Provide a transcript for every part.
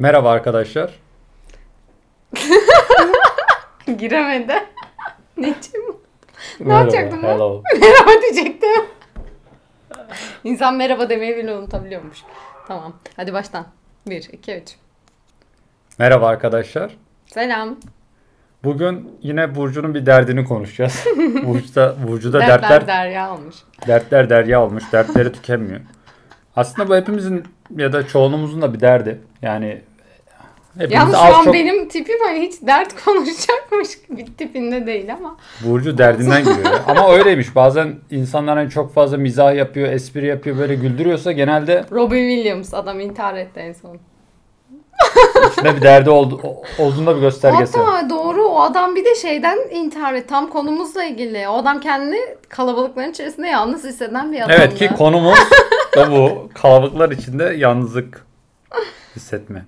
Merhaba arkadaşlar. Giremedi. Ne Merhaba, yapacaktım ben? hello. Merhaba diyecektim. İnsan merhaba demeyi bile unutabiliyormuş. Tamam. Hadi baştan. 1, 2, 3. Merhaba arkadaşlar. Selam. Bugün yine Burcu'nun bir derdini konuşacağız. Burcu'da, Burcu'da Dertler, dertler, derya olmuş. dertler derya olmuş. Dertleri tükenmiyor. Aslında bu hepimizin ya da çoğunluğumuzun da bir derdi. Yani hepimiz Yalnız şu an çok benim tipim hani hiç dert konuşacakmış bir tipinde değil ama. Burcu derdinden giriyor. Ama öyleymiş. Bazen insanlar hani çok fazla mizah yapıyor, espri yapıyor, böyle güldürüyorsa genelde Robin Williams adam intihar etti en son. içinde bir derdi oldu, olduğunda bir göstergesi. Hatta doğru o adam bir de şeyden intihar etti. Tam konumuzla ilgili. O adam kendini kalabalıkların içerisinde yalnız hisseden bir adamdı. Evet ki konumuz da bu. Kalabalıklar içinde yalnızlık hissetme.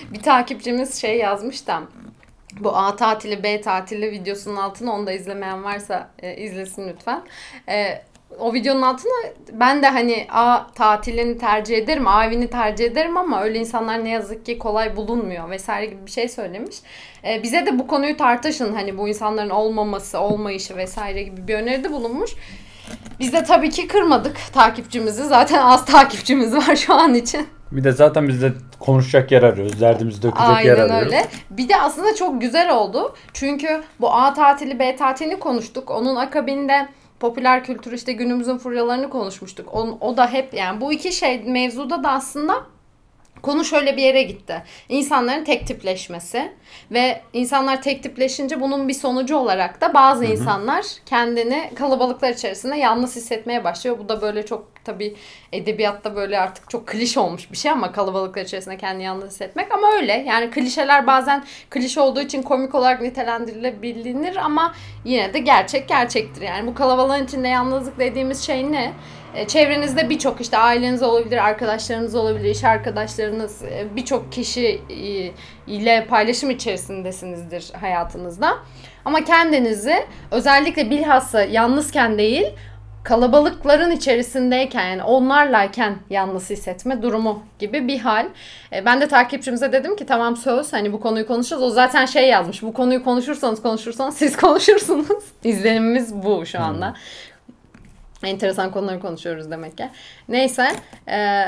Bir takipçimiz şey yazmış da bu A tatili B tatili videosunun altına onu da izlemeyen varsa e, izlesin lütfen. E, o videonun altına ben de hani A tatilini tercih ederim, A evini tercih ederim ama öyle insanlar ne yazık ki kolay bulunmuyor vesaire gibi bir şey söylemiş. E, bize de bu konuyu tartışın hani bu insanların olmaması, olmayışı vesaire gibi bir öneride bulunmuş. Biz de tabii ki kırmadık takipçimizi. Zaten az takipçimiz var şu an için. Bir de zaten biz de konuşacak yer arıyoruz. Derdimizi dökecek yer Aynen arıyoruz. öyle. Bir de aslında çok güzel oldu. Çünkü bu A tatili B tatilini konuştuk. Onun akabinde popüler kültür işte günümüzün furyalarını konuşmuştuk. O, o da hep yani bu iki şey mevzuda da aslında konu şöyle bir yere gitti. İnsanların tek tipleşmesi ve insanlar tek tipleşince bunun bir sonucu olarak da bazı insanlar kendini kalabalıklar içerisinde yalnız hissetmeye başlıyor. Bu da böyle çok tabii edebiyatta böyle artık çok klişe olmuş bir şey ama kalabalıklar içerisinde kendini yalnız hissetmek ama öyle. Yani klişeler bazen klişe olduğu için komik olarak nitelendirilebilir ama yine de gerçek gerçektir. Yani bu kalabalığın içinde yalnızlık dediğimiz şey ne? E, Çevrenizde birçok işte aileniz olabilir, arkadaşlarınız olabilir, iş arkadaşlarınız, e, birçok kişi e, ile paylaşım içerisindesinizdir hayatınızda. Ama kendinizi özellikle bilhassa yalnızken değil, kalabalıkların içerisindeyken yani onlarlayken yalnız hissetme durumu gibi bir hal. Ben de takipçimize dedim ki tamam söz hani bu konuyu konuşacağız. O zaten şey yazmış. Bu konuyu konuşursanız konuşursanız siz konuşursunuz. İzlenimimiz bu şu anda. Enteresan konuları konuşuyoruz demek ki. Neyse. E,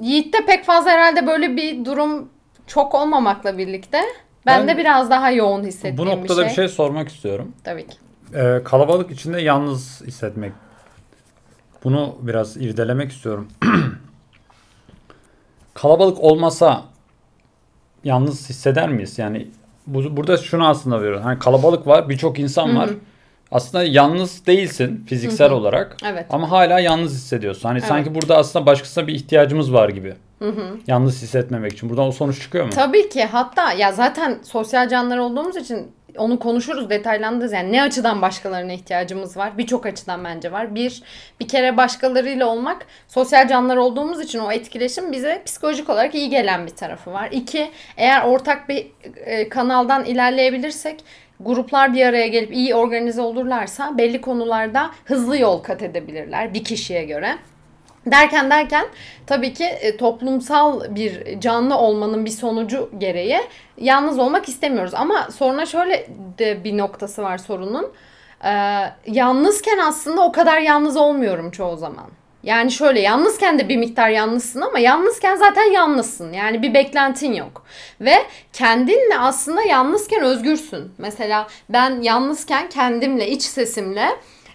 Yiğit'te pek fazla herhalde böyle bir durum çok olmamakla birlikte. Ben, Ben- de biraz daha yoğun hissettiğim Bu noktada bir şey. bir şey sormak istiyorum. Tabii ki. Ee, kalabalık içinde yalnız hissetmek. Bunu biraz irdelemek istiyorum. kalabalık olmasa yalnız hisseder miyiz? Yani bu, burada şunu aslında veriyorum. Hani kalabalık var, birçok insan var. Aslında yalnız değilsin fiziksel olarak. Evet. Ama hala yalnız hissediyorsun. Hani Evet. sanki burada aslında başkasına bir ihtiyacımız var gibi. Yalnız hissetmemek için. Buradan o sonuç çıkıyor mu? Tabii ki hatta ya zaten sosyal canlılar olduğumuz için onu konuşuruz detaylandırırız. Yani ne açıdan başkalarına ihtiyacımız var? Birçok açıdan bence var. Bir, bir kere başkalarıyla olmak sosyal canlılar olduğumuz için o etkileşim bize psikolojik olarak iyi gelen bir tarafı var. İki, eğer ortak bir e, kanaldan ilerleyebilirsek gruplar bir araya gelip iyi organize olurlarsa belli konularda hızlı yol kat edebilirler bir kişiye göre. Derken derken tabii ki e, toplumsal bir canlı olmanın bir sonucu gereği yalnız olmak istemiyoruz. Ama sonra şöyle de bir noktası var sorunun. Ee, yalnızken aslında o kadar yalnız olmuyorum çoğu zaman. Yani şöyle yalnızken de bir miktar yalnızsın ama yalnızken zaten yalnızsın. Yani bir beklentin yok. Ve kendinle aslında yalnızken özgürsün. Mesela ben yalnızken kendimle, iç sesimle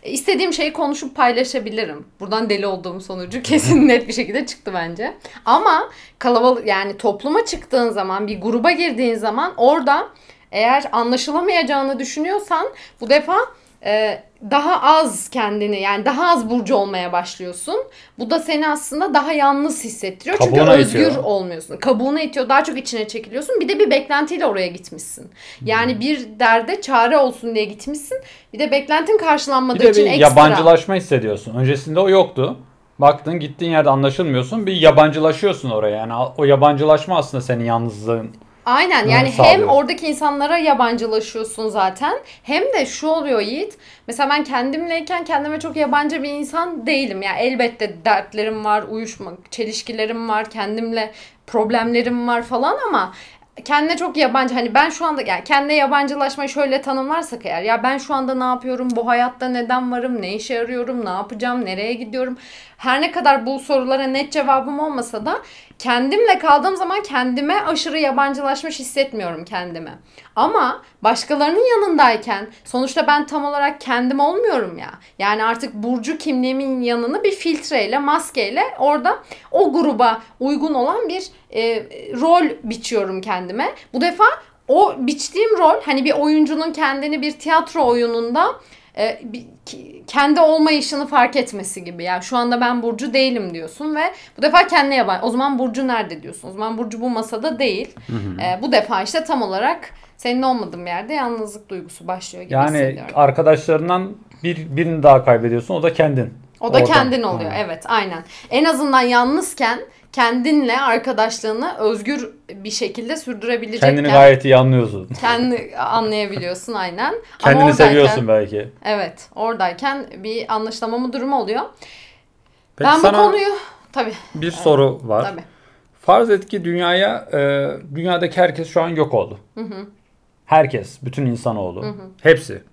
İstediğim şeyi konuşup paylaşabilirim. Buradan deli olduğum sonucu kesin net bir şekilde çıktı bence. Ama kalabalık yani topluma çıktığın zaman bir gruba girdiğin zaman orada eğer anlaşılamayacağını düşünüyorsan bu defa e, daha az kendini yani daha az burcu olmaya başlıyorsun. Bu da seni aslında daha yalnız hissettiriyor. Çünkü Kabuğuna özgür itiyor. olmuyorsun. Kabuğuna itiyor. Daha çok içine çekiliyorsun. Bir de bir beklentiyle oraya gitmişsin. Yani bir derde çare olsun diye gitmişsin. Bir de beklentin Bir karşılanmadığı de için bir ekstra. yabancılaşma hissediyorsun. Öncesinde o yoktu. Baktın gittiğin yerde anlaşılmıyorsun. Bir yabancılaşıyorsun oraya. Yani o yabancılaşma aslında senin yalnızlığın Aynen yani hem sağlıyor. oradaki insanlara yabancılaşıyorsun zaten hem de şu oluyor Yiğit. Mesela ben kendimleyken kendime çok yabancı bir insan değilim. Yani elbette dertlerim var, uyuşmak, çelişkilerim var. Kendimle problemlerim var falan ama kendine çok yabancı hani ben şu anda yani kendine yabancılaşmayı şöyle tanımlarsak eğer ya ben şu anda ne yapıyorum bu hayatta neden varım ne işe yarıyorum ne yapacağım nereye gidiyorum her ne kadar bu sorulara net cevabım olmasa da kendimle kaldığım zaman kendime aşırı yabancılaşmış hissetmiyorum kendime. Ama başkalarının yanındayken sonuçta ben tam olarak kendim olmuyorum ya. Yani artık burcu kimliğimin yanını bir filtreyle, maskeyle orada o gruba uygun olan bir e, rol biçiyorum kendime. Bu defa o biçtiğim rol hani bir oyuncunun kendini bir tiyatro oyununda e, bir, kendi olmayışını fark etmesi gibi. Yani şu anda ben Burcu değilim diyorsun ve bu defa kendine yabancı. O zaman Burcu nerede diyorsun? O zaman Burcu bu masada değil. Hı hı. E, bu defa işte tam olarak senin olmadığın yerde yalnızlık duygusu başlıyor gibi. Yani arkadaşlarından bir, birini daha kaybediyorsun. O da kendin. O da Oradan. kendin oluyor. Ha. Evet aynen. En azından yalnızken kendinle arkadaşlığını özgür bir şekilde sürdürebilecekken. Kendini gayet iyi anlıyorsun. Kendi anlayabiliyorsun aynen. Kendini Ama seviyorsun belki. Evet oradayken bir anlaşılamama durumu oluyor. Peki ben bu konuyu tabii. Bir evet, soru var. Tabii. Farz et ki dünyaya e, dünyadaki herkes şu an yok oldu. Hı hı. Herkes, bütün insanoğlu. Hı hı. Hepsi.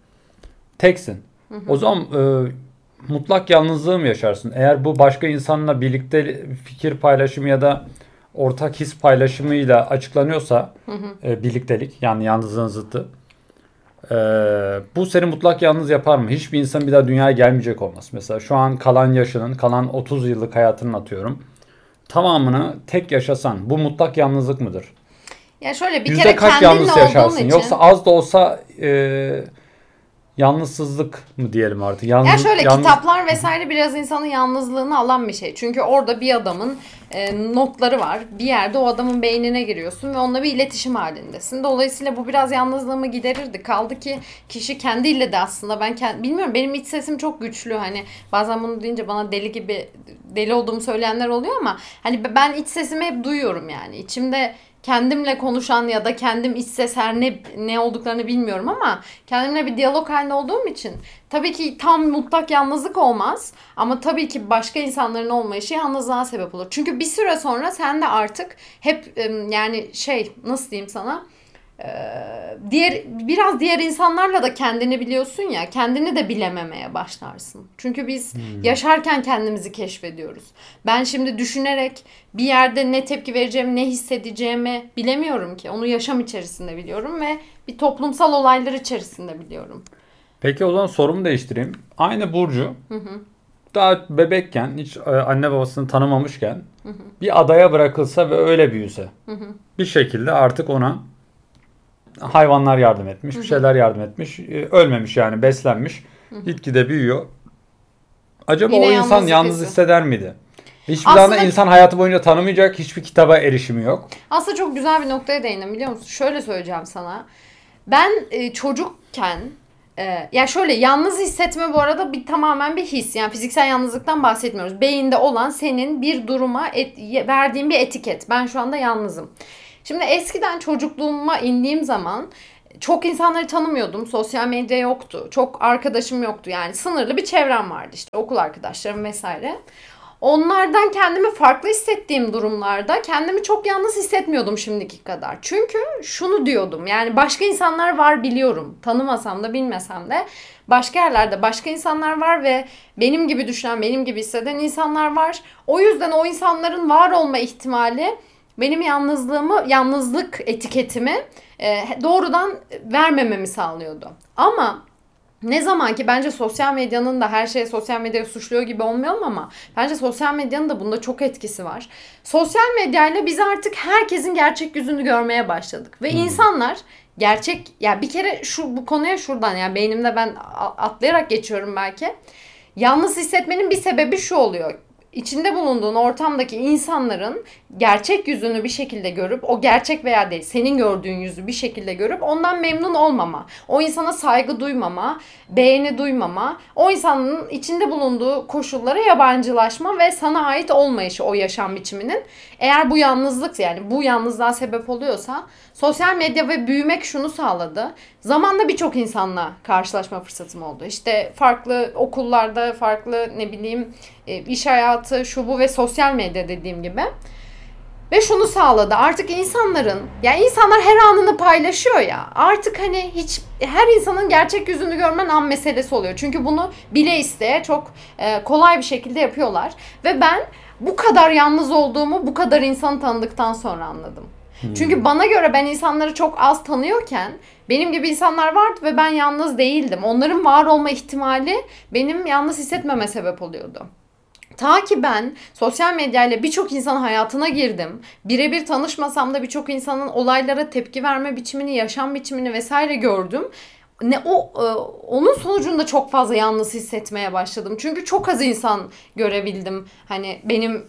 Teksin. Hı hı. O zaman e, mutlak yalnızlığı mı yaşarsın? Eğer bu başka insanla birlikte fikir paylaşımı ya da ortak his paylaşımıyla açıklanıyorsa hı hı. E, birliktelik yani yalnızlığın zıttı. E, bu seni mutlak yalnız yapar mı? Hiçbir insan bir daha dünyaya gelmeyecek olmaz. Mesela şu an kalan yaşının, kalan 30 yıllık hayatını atıyorum. Tamamını tek yaşasan bu mutlak yalnızlık mıdır? Ya şöyle bir Yüzde kere kaç yalnız yaşarsın? Için... Yoksa az da olsa e, yalnızsızlık mı diyelim artık? Yalnız, ya şöyle yalnız... kitaplar vesaire biraz insanın yalnızlığını alan bir şey. Çünkü orada bir adamın e, notları var. Bir yerde o adamın beynine giriyorsun ve onunla bir iletişim halindesin. Dolayısıyla bu biraz yalnızlığımı giderirdi. Kaldı ki kişi kendiyle de aslında ben kend, bilmiyorum benim iç sesim çok güçlü. Hani bazen bunu deyince bana deli gibi deli olduğumu söyleyenler oluyor ama hani ben iç sesimi hep duyuyorum yani. İçimde kendimle konuşan ya da kendim iç ses her ne, ne olduklarını bilmiyorum ama kendimle bir diyalog halinde olduğum için tabii ki tam mutlak yalnızlık olmaz ama tabii ki başka insanların olmayışı yalnızlığa sebep olur. Çünkü bir süre sonra sen de artık hep yani şey nasıl diyeyim sana diğer biraz diğer insanlarla da kendini biliyorsun ya kendini de bilememeye başlarsın. Çünkü biz hmm. yaşarken kendimizi keşfediyoruz. Ben şimdi düşünerek bir yerde ne tepki vereceğimi, ne hissedeceğimi bilemiyorum ki. Onu yaşam içerisinde biliyorum ve bir toplumsal olaylar içerisinde biliyorum. Peki o zaman sorumu değiştireyim. Aynı Burcu hı hı. daha bebekken hiç e, anne babasını tanımamışken hı hı. bir adaya bırakılsa ve öyle büyüse hı hı. bir şekilde artık ona hayvanlar yardım etmiş, bir şeyler yardım etmiş. Ee, ölmemiş yani, beslenmiş. Gitgide büyüyor. Acaba Yine o insan yalnız hisseder miydi? Hiçbir Aslında... zaman insan hayatı boyunca tanımayacak, hiçbir kitaba erişimi yok. Aslında çok güzel bir noktaya değindim biliyor musun? Şöyle söyleyeceğim sana. Ben e, çocukken e, ya şöyle yalnız hissetme bu arada bir tamamen bir his. Yani fiziksel yalnızlıktan bahsetmiyoruz. Beyinde olan senin bir duruma et, verdiğin bir etiket. Ben şu anda yalnızım. Şimdi eskiden çocukluğuma indiğim zaman çok insanları tanımıyordum. Sosyal medya yoktu. Çok arkadaşım yoktu. Yani sınırlı bir çevrem vardı işte okul arkadaşlarım vesaire. Onlardan kendimi farklı hissettiğim durumlarda kendimi çok yalnız hissetmiyordum şimdiki kadar. Çünkü şunu diyordum yani başka insanlar var biliyorum. Tanımasam da bilmesem de başka yerlerde başka insanlar var ve benim gibi düşünen, benim gibi hisseden insanlar var. O yüzden o insanların var olma ihtimali benim yalnızlığımı, yalnızlık etiketimi e, doğrudan vermememi sağlıyordu. Ama ne zaman ki bence sosyal medyanın da her şeye sosyal medyayı suçluyor gibi olmayalım ama bence sosyal medyanın da bunda çok etkisi var. Sosyal medyayla biz artık herkesin gerçek yüzünü görmeye başladık ve hmm. insanlar gerçek ya yani bir kere şu bu konuya şuradan yani beynimde ben atlayarak geçiyorum belki. Yalnız hissetmenin bir sebebi şu oluyor içinde bulunduğun ortamdaki insanların gerçek yüzünü bir şekilde görüp o gerçek veya değil senin gördüğün yüzü bir şekilde görüp ondan memnun olmama, o insana saygı duymama, beğeni duymama, o insanın içinde bulunduğu koşullara yabancılaşma ve sana ait olmayışı o yaşam biçiminin eğer bu yalnızlık yani bu yalnızlığa sebep oluyorsa sosyal medya ve büyümek şunu sağladı. Zamanla birçok insanla karşılaşma fırsatım oldu. İşte farklı okullarda, farklı ne bileyim e, iş hayatı, şu bu ve sosyal medya dediğim gibi. Ve şunu sağladı. Artık insanların, ya yani insanlar her anını paylaşıyor ya. Artık hani hiç her insanın gerçek yüzünü görmen an meselesi oluyor. Çünkü bunu bile isteye çok e, kolay bir şekilde yapıyorlar. Ve ben bu kadar yalnız olduğumu bu kadar insanı tanıdıktan sonra anladım. Hmm. Çünkü bana göre ben insanları çok az tanıyorken benim gibi insanlar vardı ve ben yalnız değildim. Onların var olma ihtimali benim yalnız hissetmeme sebep oluyordu. Ta ki ben sosyal medyayla birçok insan hayatına girdim. Birebir tanışmasam da birçok insanın olaylara tepki verme biçimini, yaşam biçimini vesaire gördüm ne o e, onun sonucunda çok fazla yalnız hissetmeye başladım. Çünkü çok az insan görebildim. Hani benim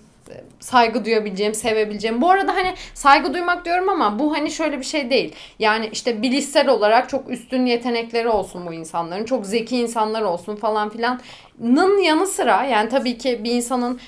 saygı duyabileceğim, sevebileceğim. Bu arada hani saygı duymak diyorum ama bu hani şöyle bir şey değil. Yani işte bilişsel olarak çok üstün yetenekleri olsun bu insanların. Çok zeki insanlar olsun falan filanın yanı sıra yani tabii ki bir insanın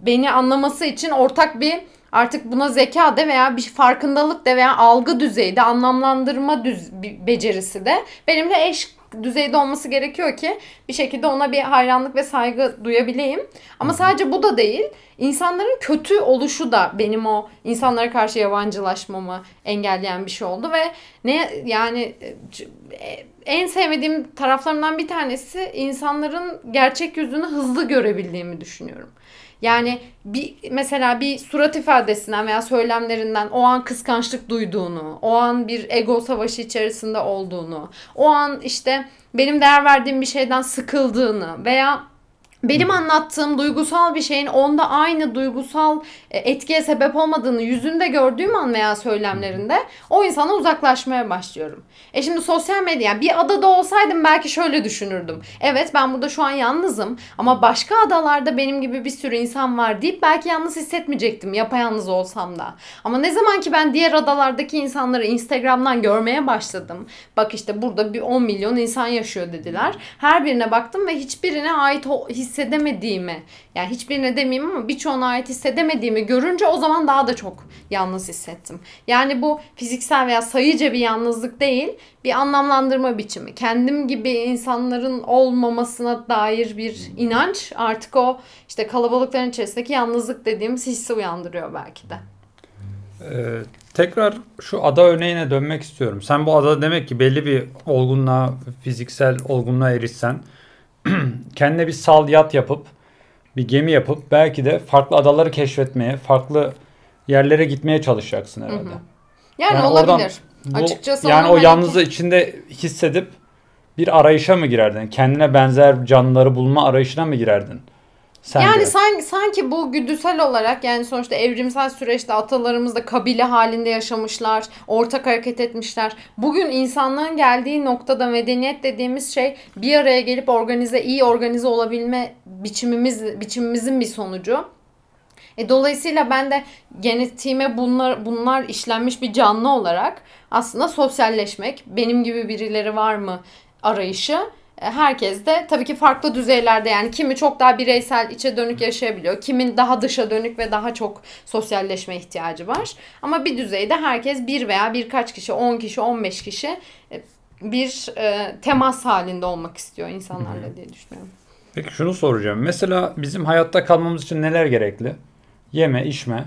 beni anlaması için ortak bir artık buna zeka de veya bir farkındalık de veya algı düzeyde anlamlandırma düz becerisi de benimle eş düzeyde olması gerekiyor ki bir şekilde ona bir hayranlık ve saygı duyabileyim. Ama sadece bu da değil. İnsanların kötü oluşu da benim o insanlara karşı yabancılaşmamı engelleyen bir şey oldu ve ne yani e, en sevmediğim taraflarından bir tanesi insanların gerçek yüzünü hızlı görebildiğimi düşünüyorum. Yani bir mesela bir surat ifadesinden veya söylemlerinden o an kıskançlık duyduğunu, o an bir ego savaşı içerisinde olduğunu, o an işte benim değer verdiğim bir şeyden sıkıldığını veya benim anlattığım duygusal bir şeyin onda aynı duygusal e, etkiye sebep olmadığını yüzünde gördüğüm an veya söylemlerinde o insana uzaklaşmaya başlıyorum. E şimdi sosyal medya bir adada olsaydım belki şöyle düşünürdüm. Evet ben burada şu an yalnızım ama başka adalarda benim gibi bir sürü insan var deyip belki yalnız hissetmeyecektim yapayalnız olsam da. Ama ne zaman ki ben diğer adalardaki insanları Instagram'dan görmeye başladım. Bak işte burada bir 10 milyon insan yaşıyor dediler. Her birine baktım ve hiçbirine ait his hissedemediğimi yani hiçbirine demeyeyim ama birçoğuna ait hissedemediğimi görünce o zaman daha da çok yalnız hissettim. Yani bu fiziksel veya sayıca bir yalnızlık değil bir anlamlandırma biçimi. Kendim gibi insanların olmamasına dair bir inanç artık o işte kalabalıkların içerisindeki yalnızlık dediğimiz hissi uyandırıyor belki de. Ee, tekrar şu ada örneğine dönmek istiyorum. Sen bu adada demek ki belli bir olgunluğa, fiziksel olgunluğa erişsen kendine bir sal yat yapıp bir gemi yapıp belki de farklı adaları keşfetmeye, farklı yerlere gitmeye çalışacaksın herhalde. Hı hı. Yani, yani olabilir. Bu, Açıkçası yani o hani yalnızlığı içinde hissedip bir arayışa mı girerdin? Kendine benzer canlıları bulma arayışına mı girerdin? Sence? Yani sanki, sanki bu güdüsel olarak yani sonuçta evrimsel süreçte atalarımız da kabile halinde yaşamışlar, ortak hareket etmişler. Bugün insanlığın geldiği noktada medeniyet dediğimiz şey bir araya gelip organize, iyi organize olabilme biçimimiz biçimimizin bir sonucu. E, dolayısıyla ben de genetiğime bunlar bunlar işlenmiş bir canlı olarak aslında sosyalleşmek, benim gibi birileri var mı arayışı herkes de tabii ki farklı düzeylerde yani kimi çok daha bireysel içe dönük yaşayabiliyor. Kimin daha dışa dönük ve daha çok sosyalleşme ihtiyacı var. Ama bir düzeyde herkes bir veya birkaç kişi, 10 kişi, 15 kişi e, bir e, temas halinde olmak istiyor insanlarla diye düşünüyorum. Peki şunu soracağım. Mesela bizim hayatta kalmamız için neler gerekli? Yeme, içme,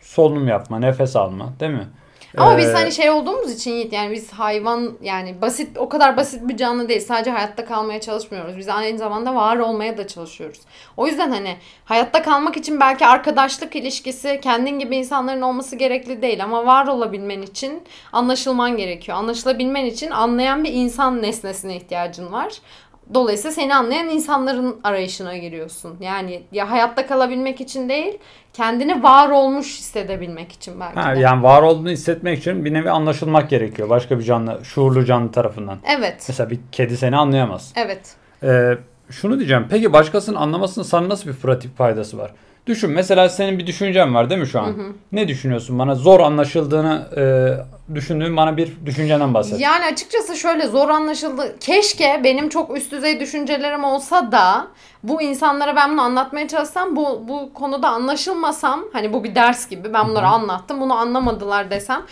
solunum yapma, nefes alma değil mi? Ama ee, biz hani şey olduğumuz için Yiğit yani biz hayvan yani basit o kadar basit bir canlı değil. Sadece hayatta kalmaya çalışmıyoruz. Biz aynı zamanda var olmaya da çalışıyoruz. O yüzden hani hayatta kalmak için belki arkadaşlık ilişkisi kendin gibi insanların olması gerekli değil ama var olabilmen için anlaşılman gerekiyor. Anlaşılabilmen için anlayan bir insan nesnesine ihtiyacın var. Dolayısıyla seni anlayan insanların arayışına giriyorsun. Yani ya hayatta kalabilmek için değil, kendini var olmuş hissedebilmek için belki ha, de. Yani var olduğunu hissetmek için bir nevi anlaşılmak gerekiyor. Başka bir canlı, şuurlu canlı tarafından. Evet. Mesela bir kedi seni anlayamaz. Evet. Ee, şunu diyeceğim. Peki başkasının anlamasının sana nasıl bir pratik faydası var? Düşün mesela senin bir düşüncen var değil mi şu an? Hı hı. Ne düşünüyorsun? Bana zor anlaşıldığını e, düşündüğün bana bir düşüncenden bahset. Yani açıkçası şöyle zor anlaşıldı. Keşke benim çok üst düzey düşüncelerim olsa da bu insanlara ben bunu anlatmaya çalışsam bu bu konuda anlaşılmasam hani bu bir ders gibi ben bunları hı hı. anlattım bunu anlamadılar desem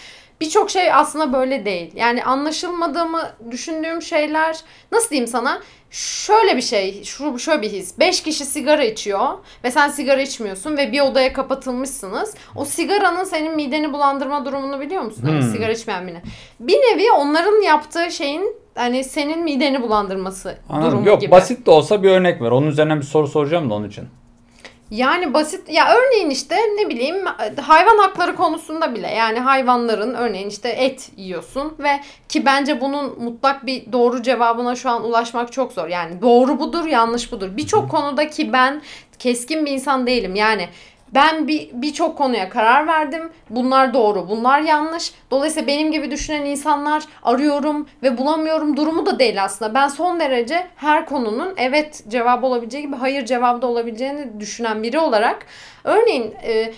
birçok şey aslında böyle değil. Yani anlaşılmadığımı düşündüğüm şeyler nasıl diyeyim sana? Şöyle bir şey, şu şöyle bir his. Beş kişi sigara içiyor ve sen sigara içmiyorsun ve bir odaya kapatılmışsınız. O sigaranın senin mideni bulandırma durumunu biliyor musun? Hani hmm. Hani sigara içmeyen birine. Bir nevi onların yaptığı şeyin hani senin mideni bulandırması Anladım. durumu Yok, gibi. basit de olsa bir örnek ver. Onun üzerine bir soru soracağım da onun için. Yani basit ya örneğin işte ne bileyim hayvan hakları konusunda bile yani hayvanların örneğin işte et yiyorsun ve ki bence bunun mutlak bir doğru cevabına şu an ulaşmak çok zor. Yani doğru budur yanlış budur. Birçok konuda ki ben keskin bir insan değilim. Yani ben bir birçok konuya karar verdim. Bunlar doğru, bunlar yanlış. Dolayısıyla benim gibi düşünen insanlar arıyorum ve bulamıyorum durumu da değil aslında. Ben son derece her konunun evet cevabı olabileceği gibi hayır cevabı da olabileceğini düşünen biri olarak Örneğin e,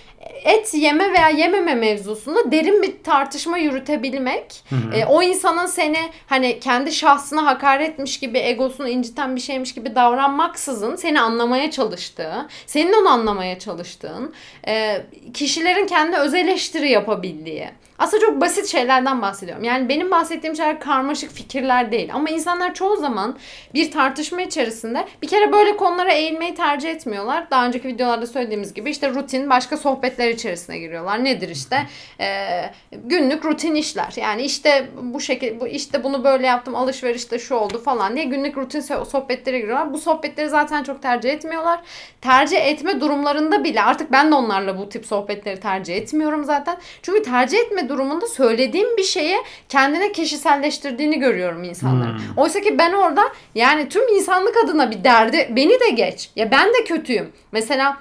et yeme veya yememe mevzusunda derin bir tartışma yürütebilmek hı hı. E, o insanın seni hani kendi şahsına hakaretmiş gibi egosunu inciten bir şeymiş gibi davranmaksızın seni anlamaya çalıştığı, senin onu anlamaya çalıştığın, e, kişilerin kendi öz eleştiri yapabildiği aslında çok basit şeylerden bahsediyorum. Yani benim bahsettiğim şeyler karmaşık fikirler değil. Ama insanlar çoğu zaman bir tartışma içerisinde bir kere böyle konulara eğilmeyi tercih etmiyorlar. Daha önceki videolarda söylediğimiz gibi işte rutin başka sohbetler içerisine giriyorlar. Nedir işte? Ee, günlük rutin işler. Yani işte bu şekilde bu işte bunu böyle yaptım alışverişte şu oldu falan diye günlük rutin sohbetlere giriyorlar. Bu sohbetleri zaten çok tercih etmiyorlar. Tercih etme durumlarında bile artık ben de onlarla bu tip sohbetleri tercih etmiyorum zaten. Çünkü tercih etme durumunda söylediğim bir şeye kendine kişiselleştirdiğini görüyorum insanların. Hmm. Oysa ki ben orada yani tüm insanlık adına bir derdi beni de geç. Ya ben de kötüyüm. Mesela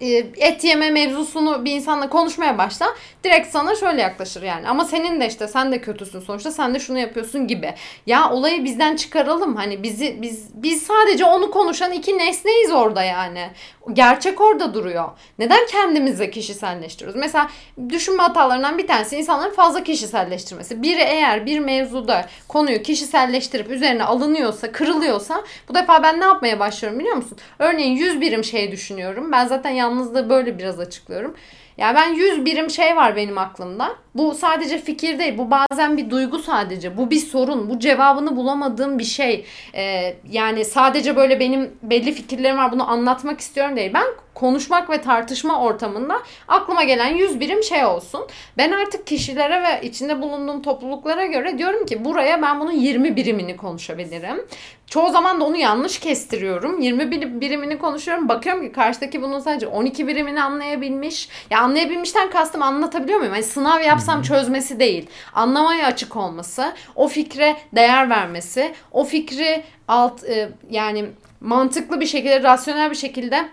e, et yeme mevzusunu bir insanla konuşmaya başla direkt sana şöyle yaklaşır yani. Ama senin de işte sen de kötüsün sonuçta sen de şunu yapıyorsun gibi. Ya olayı bizden çıkaralım. Hani bizi biz biz sadece onu konuşan iki nesneyiz orada yani. Gerçek orada duruyor. Neden kendimizi kişiselleştiriyoruz? Mesela düşünme hatalarından bir tanesi insanların fazla kişiselleştirmesi. Biri eğer bir mevzuda konuyu kişiselleştirip üzerine alınıyorsa, kırılıyorsa bu defa ben ne yapmaya başlıyorum biliyor musun? Örneğin 100 birim şey düşünüyorum. Ben zaten yalnızlığı böyle biraz açıklıyorum. Yani ben 100 birim şey var benim aklımda. Bu sadece fikir değil. Bu bazen bir duygu sadece. Bu bir sorun. Bu cevabını bulamadığım bir şey. Ee, yani sadece böyle benim belli fikirlerim var. Bunu anlatmak istiyorum değil. Ben konuşmak ve tartışma ortamında aklıma gelen 100 birim şey olsun. Ben artık kişilere ve içinde bulunduğum topluluklara göre diyorum ki buraya ben bunun 20 birimini konuşabilirim. Çoğu zaman da onu yanlış kestiriyorum. 20 birimini konuşuyorum. Bakıyorum ki karşıdaki bunun sadece 12 birimini anlayabilmiş. Ya anlayabilmişten kastım anlatabiliyor muyum? Hani sınav yapsam çözmesi değil. Anlamaya açık olması, o fikre değer vermesi, o fikri alt e, yani mantıklı bir şekilde, rasyonel bir şekilde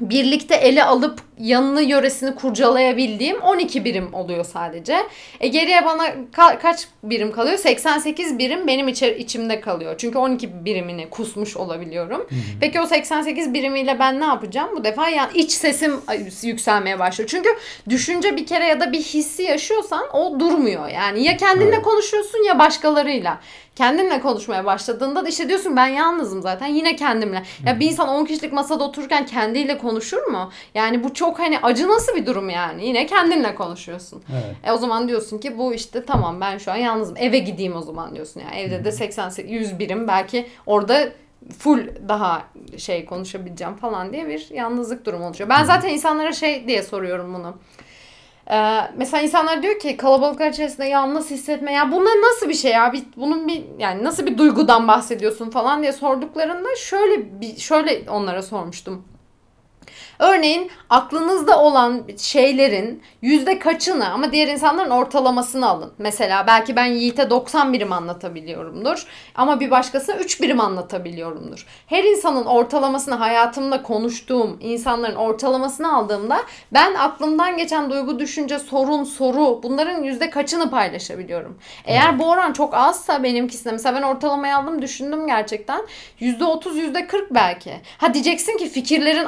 birlikte ele alıp yanını yöresini kurcalayabildiğim 12 birim oluyor sadece. E geriye bana ka- kaç birim kalıyor? 88 birim benim içer içimde kalıyor. Çünkü 12 birimini kusmuş olabiliyorum. Hı-hı. Peki o 88 birimiyle ben ne yapacağım? Bu defa yani iç sesim yükselmeye başlıyor. Çünkü düşünce bir kere ya da bir hissi yaşıyorsan o durmuyor. Yani ya kendinle evet. konuşuyorsun ya başkalarıyla kendinle konuşmaya başladığında da işte diyorsun ben yalnızım zaten yine kendimle. Ya bir insan 10 kişilik masada otururken kendiyle konuşur mu? Yani bu çok hani acı nasıl bir durum yani? Yine kendinle konuşuyorsun. Evet. E o zaman diyorsun ki bu işte tamam ben şu an yalnızım. Eve gideyim o zaman diyorsun yani. Evde de 80 100 birim belki orada full daha şey konuşabileceğim falan diye bir yalnızlık durumu oluşuyor. Ben zaten insanlara şey diye soruyorum bunu. Ee, mesela insanlar diyor ki kalabalıklar içerisinde yalnız hissetme ya bunlar nasıl bir şey ya bir, bunun bir yani nasıl bir duygudan bahsediyorsun falan diye sorduklarında şöyle bir şöyle onlara sormuştum. Örneğin aklınızda olan şeylerin yüzde kaçını ama diğer insanların ortalamasını alın. Mesela belki ben Yiğit'e 90 birim anlatabiliyorumdur ama bir başkası 3 birim anlatabiliyorumdur. Her insanın ortalamasını hayatımda konuştuğum insanların ortalamasını aldığımda ben aklımdan geçen duygu, düşünce, sorun, soru bunların yüzde kaçını paylaşabiliyorum. Eğer bu oran çok azsa benimkisine mesela ben ortalamayı aldım düşündüm gerçekten yüzde otuz yüzde kırk belki. Ha diyeceksin ki fikirlerin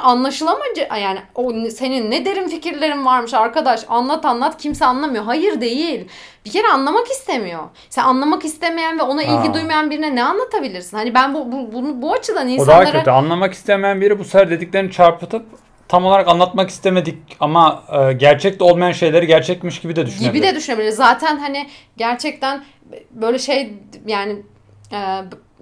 anlaşılamacı yani o senin ne derin fikirlerin varmış arkadaş anlat anlat kimse anlamıyor. Hayır değil. Bir kere anlamak istemiyor. Sen anlamak istemeyen ve ona ilgi ha. duymayan birine ne anlatabilirsin? Hani ben bu bu bunu bu açıdan insanlara O daha kötü. Anlamak istemeyen biri bu sefer dediklerini çarpıtıp tam olarak anlatmak istemedik ama e, gerçekte olmayan şeyleri gerçekmiş gibi de düşünebiliriz. Gibi de düşünebiliriz. Zaten hani gerçekten böyle şey yani e,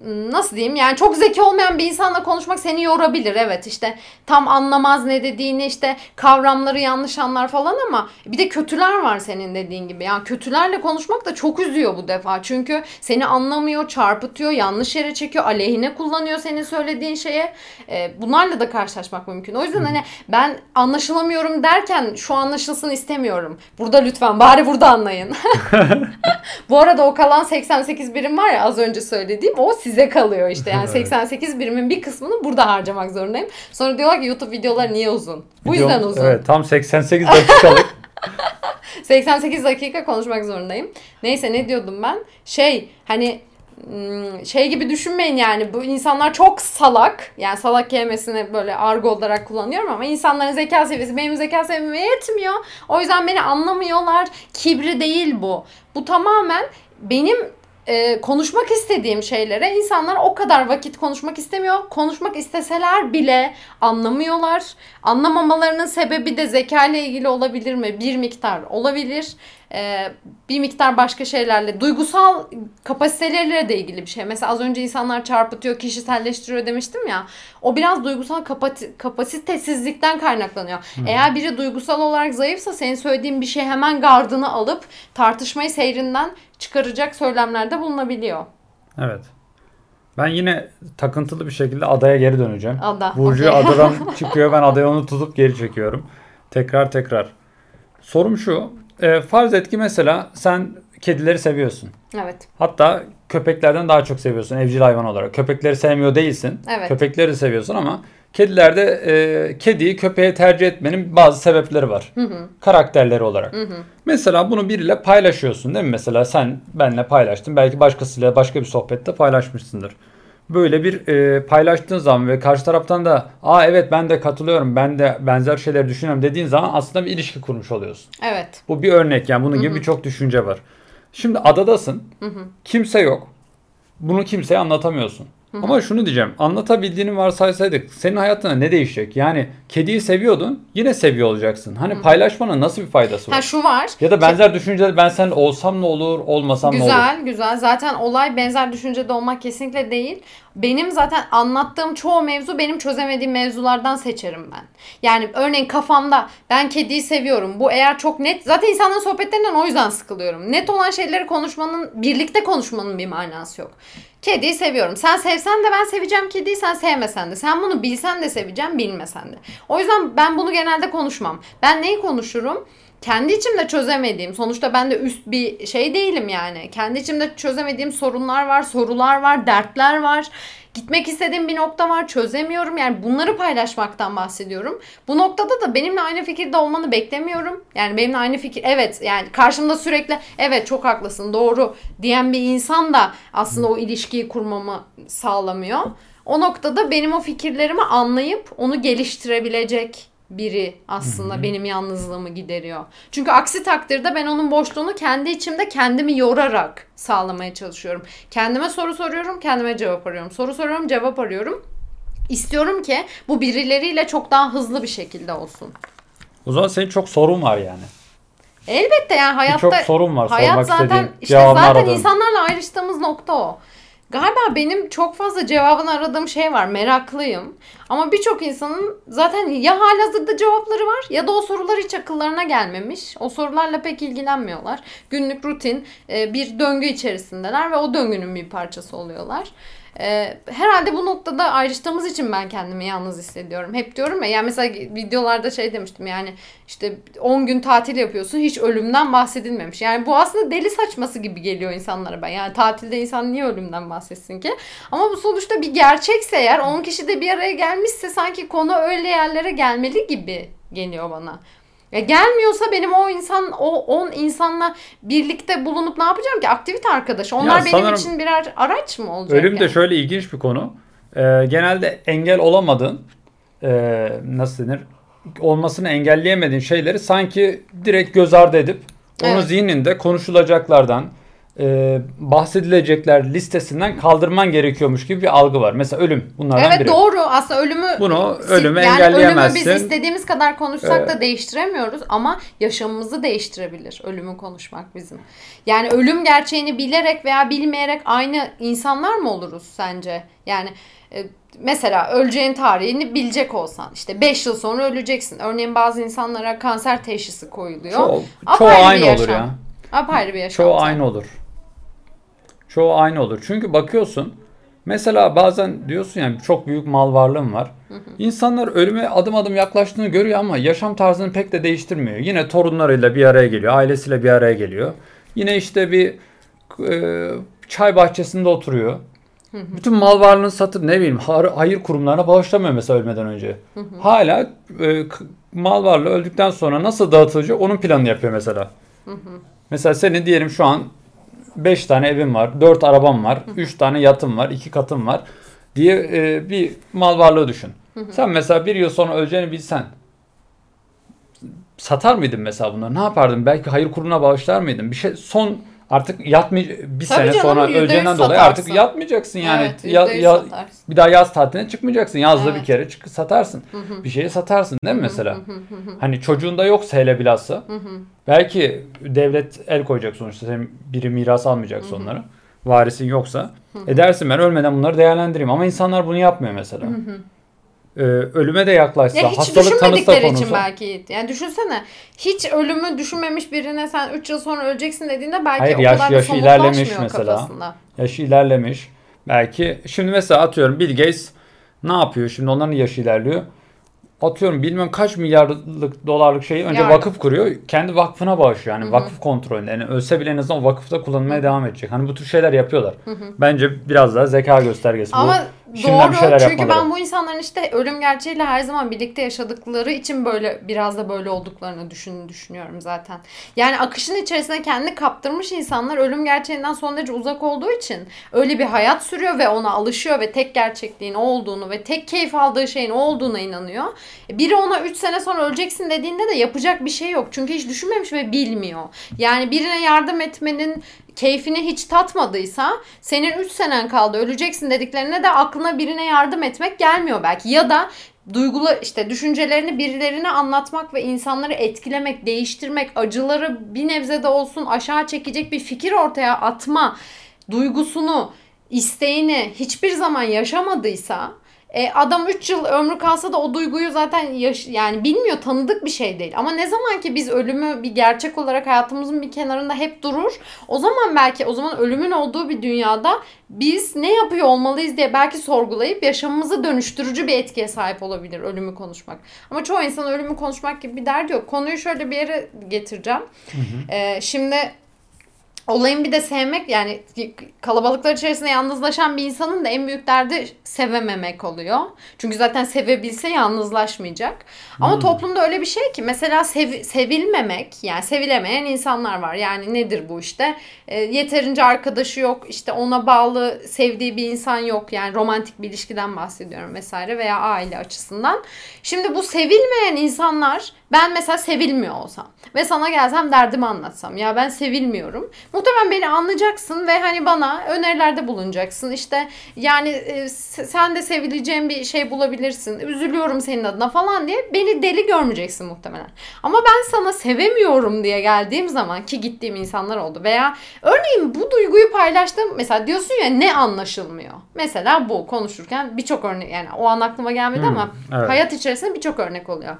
nasıl diyeyim yani çok zeki olmayan bir insanla konuşmak seni yorabilir. Evet işte tam anlamaz ne dediğini işte kavramları yanlış anlar falan ama bir de kötüler var senin dediğin gibi. Yani kötülerle konuşmak da çok üzüyor bu defa. Çünkü seni anlamıyor çarpıtıyor yanlış yere çekiyor aleyhine kullanıyor senin söylediğin şeye. Ee, bunlarla da karşılaşmak mümkün. O yüzden hani ben anlaşılamıyorum derken şu anlaşılsın istemiyorum. Burada lütfen bari burada anlayın. Bu arada o kalan 88 birim var ya az önce söylediğim o size kalıyor işte. Yani 88 birimin bir kısmını burada harcamak zorundayım. Sonra diyorlar ki YouTube videolar niye uzun? Bu Video, yüzden uzun. Evet tam 88 dakikalık. 88 dakika konuşmak zorundayım. Neyse ne diyordum ben? Şey hani hmm, şey gibi düşünmeyin yani bu insanlar çok salak yani salak kelimesini böyle argo olarak kullanıyorum ama insanların zeka seviyesi benim zeka seviyeme yetmiyor o yüzden beni anlamıyorlar kibri değil bu bu tamamen benim e, konuşmak istediğim şeylere insanlar o kadar vakit konuşmak istemiyor. Konuşmak isteseler bile anlamıyorlar. Anlamamalarının sebebi de zeka ile ilgili olabilir mi? Bir miktar olabilir. E, bir miktar başka şeylerle, duygusal kapasiteleriyle de ilgili bir şey. Mesela az önce insanlar çarpıtıyor, kişiselleştiriyor demiştim ya. O biraz duygusal kapasitesizlikten kaynaklanıyor. Hı. Eğer biri duygusal olarak zayıfsa senin söylediğin bir şey hemen gardını alıp tartışmayı seyrinden çıkaracak söylemlerde bulunabiliyor. Evet. Ben yine takıntılı bir şekilde adaya geri döneceğim. Ada. Burcu okay. adadan çıkıyor. Ben adaya onu tutup geri çekiyorum. Tekrar tekrar. Sorum şu. E, farz et ki mesela sen kedileri seviyorsun. Evet. Hatta köpeklerden daha çok seviyorsun evcil hayvan olarak. Köpekleri sevmiyor değilsin. Evet. Köpekleri seviyorsun ama kedilerde e, kediyi köpeğe tercih etmenin bazı sebepleri var. Hı hı. Karakterleri olarak. Hı hı. Mesela bunu biriyle paylaşıyorsun değil mi? Mesela sen benle paylaştın. Belki başkasıyla başka bir sohbette paylaşmışsındır. Böyle bir e, paylaştığın zaman ve karşı taraftan da aa evet ben de katılıyorum ben de benzer şeyler düşünüyorum dediğin zaman aslında bir ilişki kurmuş oluyorsun. Evet. Bu bir örnek yani bunun gibi birçok düşünce var. Şimdi adadasın. Hı hı. Kimse yok. Bunu kimseye anlatamıyorsun. Hı-hı. Ama şunu diyeceğim. Anlatabildiğini varsaysaydık senin hayatına ne değişecek? Yani kediyi seviyordun yine seviyor olacaksın. Hani Hı-hı. paylaşmanın nasıl bir faydası var? Ha şu var. Ya da benzer düşünceler ben sen olsam ne olur olmasam güzel, ne olur? Güzel güzel. Zaten olay benzer düşüncede olmak kesinlikle değil. Benim zaten anlattığım çoğu mevzu benim çözemediğim mevzulardan seçerim ben. Yani örneğin kafamda ben kediyi seviyorum. Bu eğer çok net zaten insanların sohbetlerinden o yüzden sıkılıyorum. Net olan şeyleri konuşmanın birlikte konuşmanın bir manası yok. Kediyi seviyorum. Sen sevsen de ben seveceğim kediyi, sen sevmesen de. Sen bunu bilsen de seveceğim, bilmesen de. O yüzden ben bunu genelde konuşmam. Ben neyi konuşurum? kendi içimde çözemediğim sonuçta ben de üst bir şey değilim yani. Kendi içimde çözemediğim sorunlar var, sorular var, dertler var. Gitmek istediğim bir nokta var, çözemiyorum. Yani bunları paylaşmaktan bahsediyorum. Bu noktada da benimle aynı fikirde olmanı beklemiyorum. Yani benimle aynı fikir evet yani karşımda sürekli evet çok haklısın, doğru diyen bir insan da aslında o ilişkiyi kurmamı sağlamıyor. O noktada benim o fikirlerimi anlayıp onu geliştirebilecek biri aslında Hı-hı. benim yalnızlığımı gideriyor. Çünkü aksi takdirde ben onun boşluğunu kendi içimde kendimi yorarak sağlamaya çalışıyorum. Kendime soru soruyorum, kendime cevap arıyorum. Soru soruyorum, cevap arıyorum. İstiyorum ki bu birileriyle çok daha hızlı bir şekilde olsun. O zaman senin çok sorun var yani. Elbette yani hayatta çok sorun var hayat sormak zaten istediğin. işte zaten aradığın. insanlarla ayrıştığımız nokta o. Galiba benim çok fazla cevabını aradığım şey var. Meraklıyım. Ama birçok insanın zaten ya halihazırda cevapları var ya da o sorular hiç akıllarına gelmemiş. O sorularla pek ilgilenmiyorlar. Günlük rutin e, bir döngü içerisindeler ve o döngünün bir parçası oluyorlar. Ee, herhalde bu noktada ayrıştığımız için ben kendimi yalnız hissediyorum. Hep diyorum ya yani mesela videolarda şey demiştim yani işte 10 gün tatil yapıyorsun hiç ölümden bahsedilmemiş. Yani bu aslında deli saçması gibi geliyor insanlara ben. Yani tatilde insan niye ölümden bahsetsin ki? Ama bu sonuçta bir gerçekse eğer 10 kişi de bir araya gelmişse sanki konu öyle yerlere gelmeli gibi geliyor bana. Ya gelmiyorsa benim o insan o 10 insanla birlikte bulunup ne yapacağım ki? Aktivite arkadaşı. Onlar ya benim için birer araç mı olacak? Ölüm yani? de şöyle ilginç bir konu. Ee, genelde engel olamadığın e, nasıl denir? Olmasını engelleyemediğin şeyleri sanki direkt göz ardı edip onu evet. zihninde konuşulacaklardan e, bahsedilecekler listesinden kaldırman gerekiyormuş gibi bir algı var. Mesela ölüm bunlardan evet, biri. Evet doğru. Aslında ölümü bunu ölümü yani engelleyemezsin. Ölümü biz istediğimiz kadar konuşsak ee, da değiştiremiyoruz ama yaşamımızı değiştirebilir ölümü konuşmak bizim. Yani ölüm gerçeğini bilerek veya bilmeyerek aynı insanlar mı oluruz sence? Yani e, mesela öleceğin tarihini bilecek olsan işte 5 yıl sonra öleceksin. Örneğin bazı insanlara kanser teşhisi koyuluyor. Çoğu, çoğu aynı olur ya. Apayrı bir yaşam. Çoğu aynı olur. Çoğu aynı olur. Çünkü bakıyorsun mesela bazen diyorsun yani çok büyük mal varlığım var. Hı hı. İnsanlar ölüme adım adım yaklaştığını görüyor ama yaşam tarzını pek de değiştirmiyor. Yine torunlarıyla bir araya geliyor, ailesiyle bir araya geliyor. Yine işte bir e, çay bahçesinde oturuyor. Hı hı. Bütün mal varlığını satıp ne bileyim hayır kurumlarına bağışlamıyor mesela ölmeden önce. Hı. Hala e, mal varlığı öldükten sonra nasıl dağıtılacak onun planını yapıyor mesela. Mesela senin diyelim şu an 5 tane evim var, 4 arabam var, 3 tane yatım var, 2 katım var diye e, bir mal varlığı düşün. Sen mesela bir yıl sonra öleceğini bilsen satar mıydın mesela bunları? Ne yapardın? Belki hayır kurumuna bağışlar mıydın? Bir şey son artık yatmay bir Tabii sene canım, sonra öleceğinden dolayı artık yatmayacaksın yani. Evet, ya, ya, bir daha yaz tatiline çıkmayacaksın. Yazda evet. bir kere çık satarsın. Hı hı. Bir şeyi satarsın değil mi mesela? Hı hı hı. Hani çocuğunda yoksa hele bilhassa. Hı hı. Belki devlet el koyacak sonuçta. Senin biri miras almayacak onları. Varisin yoksa. Hı hı. Edersin ben ölmeden bunları değerlendireyim. Ama insanlar bunu yapmıyor mesela. Hı hı e, ölüme de yaklaşsa, ya hiç hastalık konusu. için belki. Yani düşünsene hiç ölümü düşünmemiş birine sen 3 yıl sonra öleceksin dediğinde belki Hayır, o yaş, kadar yaş ilerlemiş mesela. Kafasında. Yaşı ilerlemiş. Belki şimdi mesela atıyorum Bill Gates ne yapıyor? Şimdi onların yaşı ilerliyor atıyorum bilmem kaç milyarlık dolarlık şeyi önce yani. vakıf kuruyor. Kendi vakfına bağışlıyor. Yani Hı-hı. vakıf kontrolünde. Yani ölse bile en azından o vakıfta kullanmaya Hı-hı. devam edecek. Hani bu tür şeyler yapıyorlar. Hı-hı. Bence biraz daha zeka göstergesi Ama bu. Doğru şeyler çünkü yapmaları. ben bu insanların işte ölüm gerçeğiyle her zaman birlikte yaşadıkları için böyle biraz da böyle olduklarını düşün, düşünüyorum zaten. Yani akışın içerisinde kendini kaptırmış insanlar ölüm gerçeğinden son derece uzak olduğu için öyle bir hayat sürüyor ve ona alışıyor ve tek gerçekliğin olduğunu ve tek keyif aldığı şeyin olduğuna inanıyor. Biri ona 3 sene sonra öleceksin dediğinde de yapacak bir şey yok. Çünkü hiç düşünmemiş ve bilmiyor. Yani birine yardım etmenin keyfini hiç tatmadıysa senin 3 senen kaldı öleceksin dediklerine de aklına birine yardım etmek gelmiyor belki. Ya da duygulu işte düşüncelerini birilerine anlatmak ve insanları etkilemek, değiştirmek, acıları bir nebze de olsun aşağı çekecek bir fikir ortaya atma duygusunu, isteğini hiçbir zaman yaşamadıysa e, adam 3 yıl ömrü kalsa da o duyguyu zaten yaş yani bilmiyor tanıdık bir şey değil. Ama ne zaman ki biz ölümü bir gerçek olarak hayatımızın bir kenarında hep durur. O zaman belki o zaman ölümün olduğu bir dünyada biz ne yapıyor olmalıyız diye belki sorgulayıp yaşamımızı dönüştürücü bir etkiye sahip olabilir ölümü konuşmak. Ama çoğu insan ölümü konuşmak gibi bir derdi yok. Konuyu şöyle bir yere getireceğim. Hı hı. E, şimdi olayın bir de sevmek yani kalabalıklar içerisinde yalnızlaşan bir insanın da en büyük derdi sevememek oluyor. Çünkü zaten sevebilse yalnızlaşmayacak. Ama hmm. toplumda öyle bir şey ki mesela sev, sevilmemek yani sevilemeyen insanlar var. Yani nedir bu işte? E, yeterince arkadaşı yok. işte ona bağlı sevdiği bir insan yok. Yani romantik bir ilişkiden bahsediyorum vesaire veya aile açısından. Şimdi bu sevilmeyen insanlar ben mesela sevilmiyor olsam ve sana gelsem derdimi anlatsam ya ben sevilmiyorum. Muhtemelen beni anlayacaksın ve hani bana önerilerde bulunacaksın. İşte yani e, sen de sevileceğin bir şey bulabilirsin. Üzülüyorum senin adına falan diye beni deli görmeyeceksin muhtemelen. Ama ben sana sevemiyorum diye geldiğim zaman ki gittiğim insanlar oldu veya örneğin bu duyguyu paylaştım mesela diyorsun ya ne anlaşılmıyor. Mesela bu konuşurken birçok örnek yani o an aklıma gelmedi hmm, ama evet. hayat içerisinde birçok örnek oluyor.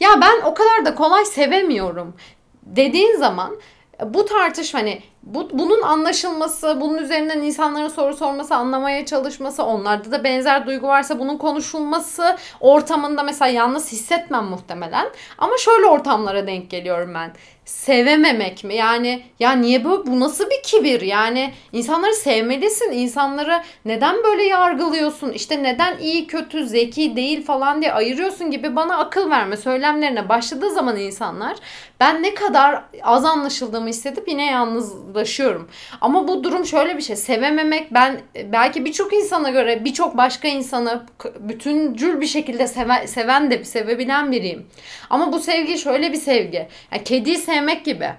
Ya ben o kadar da kolay sevemiyorum dediğin zaman bu tartışma hani bu, bunun anlaşılması, bunun üzerinden insanların soru sorması, anlamaya çalışması, onlarda da benzer duygu varsa bunun konuşulması ortamında mesela yalnız hissetmem muhtemelen. Ama şöyle ortamlara denk geliyorum ben sevememek mi? Yani ya niye böyle bu nasıl bir kibir? Yani insanları sevmelisin. İnsanları neden böyle yargılıyorsun? İşte neden iyi, kötü, zeki, değil falan diye ayırıyorsun gibi bana akıl verme söylemlerine başladığı zaman insanlar ben ne kadar az anlaşıldığımı hissedip yine yalnızlaşıyorum. Ama bu durum şöyle bir şey. Sevememek ben belki birçok insana göre birçok başka insanı bütüncül bir şekilde seven, seven de sevebilen biriyim. Ama bu sevgi şöyle bir sevgi. Yani kediyi sevmek gibi.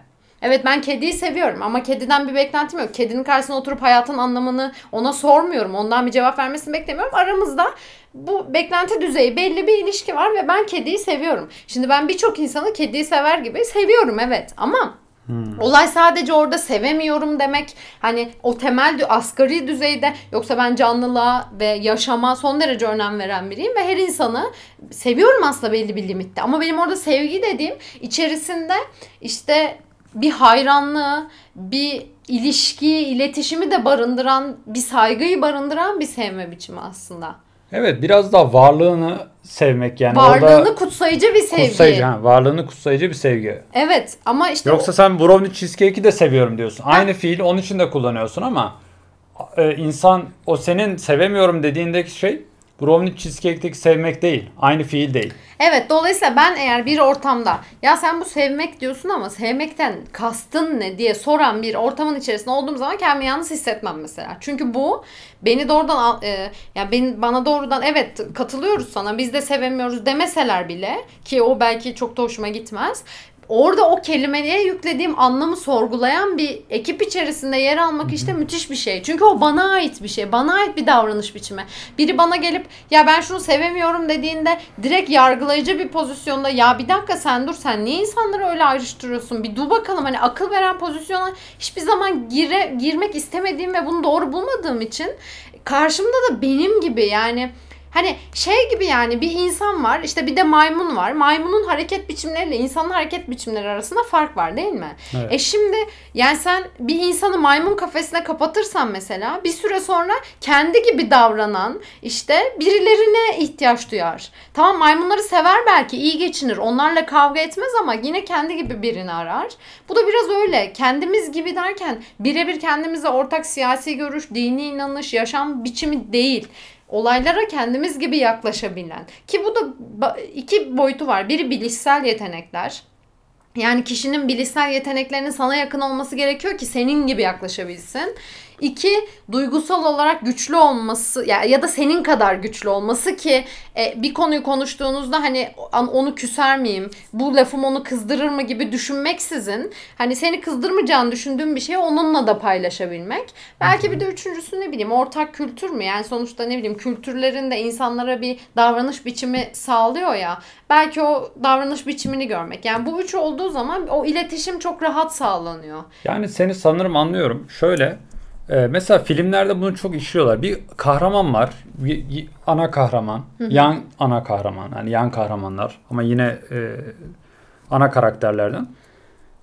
Evet ben kediyi seviyorum ama kediden bir beklentim yok. Kedinin karşısına oturup hayatın anlamını ona sormuyorum. Ondan bir cevap vermesini beklemiyorum. Aramızda bu beklenti düzeyi belli bir ilişki var ve ben kediyi seviyorum. Şimdi ben birçok insanı kediyi sever gibi seviyorum evet ama Hmm. Olay sadece orada sevemiyorum demek. Hani o temel asgari düzeyde yoksa ben canlılığa ve yaşama son derece önem veren biriyim ve her insanı seviyorum aslında belli bir limitte. Ama benim orada sevgi dediğim içerisinde işte bir hayranlığı, bir ilişki, iletişimi de barındıran, bir saygıyı barındıran bir sevme biçimi aslında. Evet biraz da varlığını sevmek yani. Varlığını orada kutsayıcı bir sevgi. Kutsayıcı, ha, varlığını kutsayıcı bir sevgi. Evet ama işte... Yoksa o... sen brownie cheesecake'i de seviyorum diyorsun. Ha. Aynı fiili onun için de kullanıyorsun ama e, insan o senin sevemiyorum dediğindeki şey Brownie cheesecake'teki sevmek değil. Aynı fiil değil. Evet dolayısıyla ben eğer bir ortamda ya sen bu sevmek diyorsun ama sevmekten kastın ne diye soran bir ortamın içerisinde olduğum zaman kendimi yalnız hissetmem mesela. Çünkü bu beni doğrudan e, ya ben bana doğrudan evet katılıyoruz sana biz de sevemiyoruz demeseler bile ki o belki çok da hoşuma gitmez orada o kelimeye yüklediğim anlamı sorgulayan bir ekip içerisinde yer almak işte müthiş bir şey. Çünkü o bana ait bir şey. Bana ait bir davranış biçimi. Biri bana gelip ya ben şunu sevemiyorum dediğinde direkt yargılayıcı bir pozisyonda ya bir dakika sen dur sen niye insanları öyle ayrıştırıyorsun? Bir dur bakalım hani akıl veren pozisyona hiçbir zaman gire, girmek istemediğim ve bunu doğru bulmadığım için karşımda da benim gibi yani Hani şey gibi yani bir insan var işte bir de maymun var. Maymunun hareket biçimleriyle insanın hareket biçimleri arasında fark var değil mi? Evet. E şimdi yani sen bir insanı maymun kafesine kapatırsan mesela bir süre sonra kendi gibi davranan işte birilerine ihtiyaç duyar. Tamam maymunları sever belki iyi geçinir onlarla kavga etmez ama yine kendi gibi birini arar. Bu da biraz öyle kendimiz gibi derken birebir kendimize ortak siyasi görüş, dini inanış, yaşam biçimi değil olaylara kendimiz gibi yaklaşabilen ki bu da iki boyutu var. Biri bilişsel yetenekler. Yani kişinin bilişsel yeteneklerinin sana yakın olması gerekiyor ki senin gibi yaklaşabilsin. İki, duygusal olarak güçlü olması ya, ya da senin kadar güçlü olması ki e, bir konuyu konuştuğunuzda hani onu küser miyim, bu lafım onu kızdırır mı gibi düşünmeksizin hani seni kızdırmayacağını düşündüğün bir şeyi onunla da paylaşabilmek. Belki bir de üçüncüsü ne bileyim ortak kültür mü? Yani sonuçta ne bileyim kültürlerin de insanlara bir davranış biçimi sağlıyor ya. Belki o davranış biçimini görmek. Yani bu üç olduğu zaman o iletişim çok rahat sağlanıyor. Yani seni sanırım anlıyorum. Şöyle ee, mesela filmlerde bunu çok işliyorlar. Bir kahraman var. Bir, ana kahraman. Hı hı. Yan ana kahraman. Yani yan kahramanlar. Ama yine e, ana karakterlerden.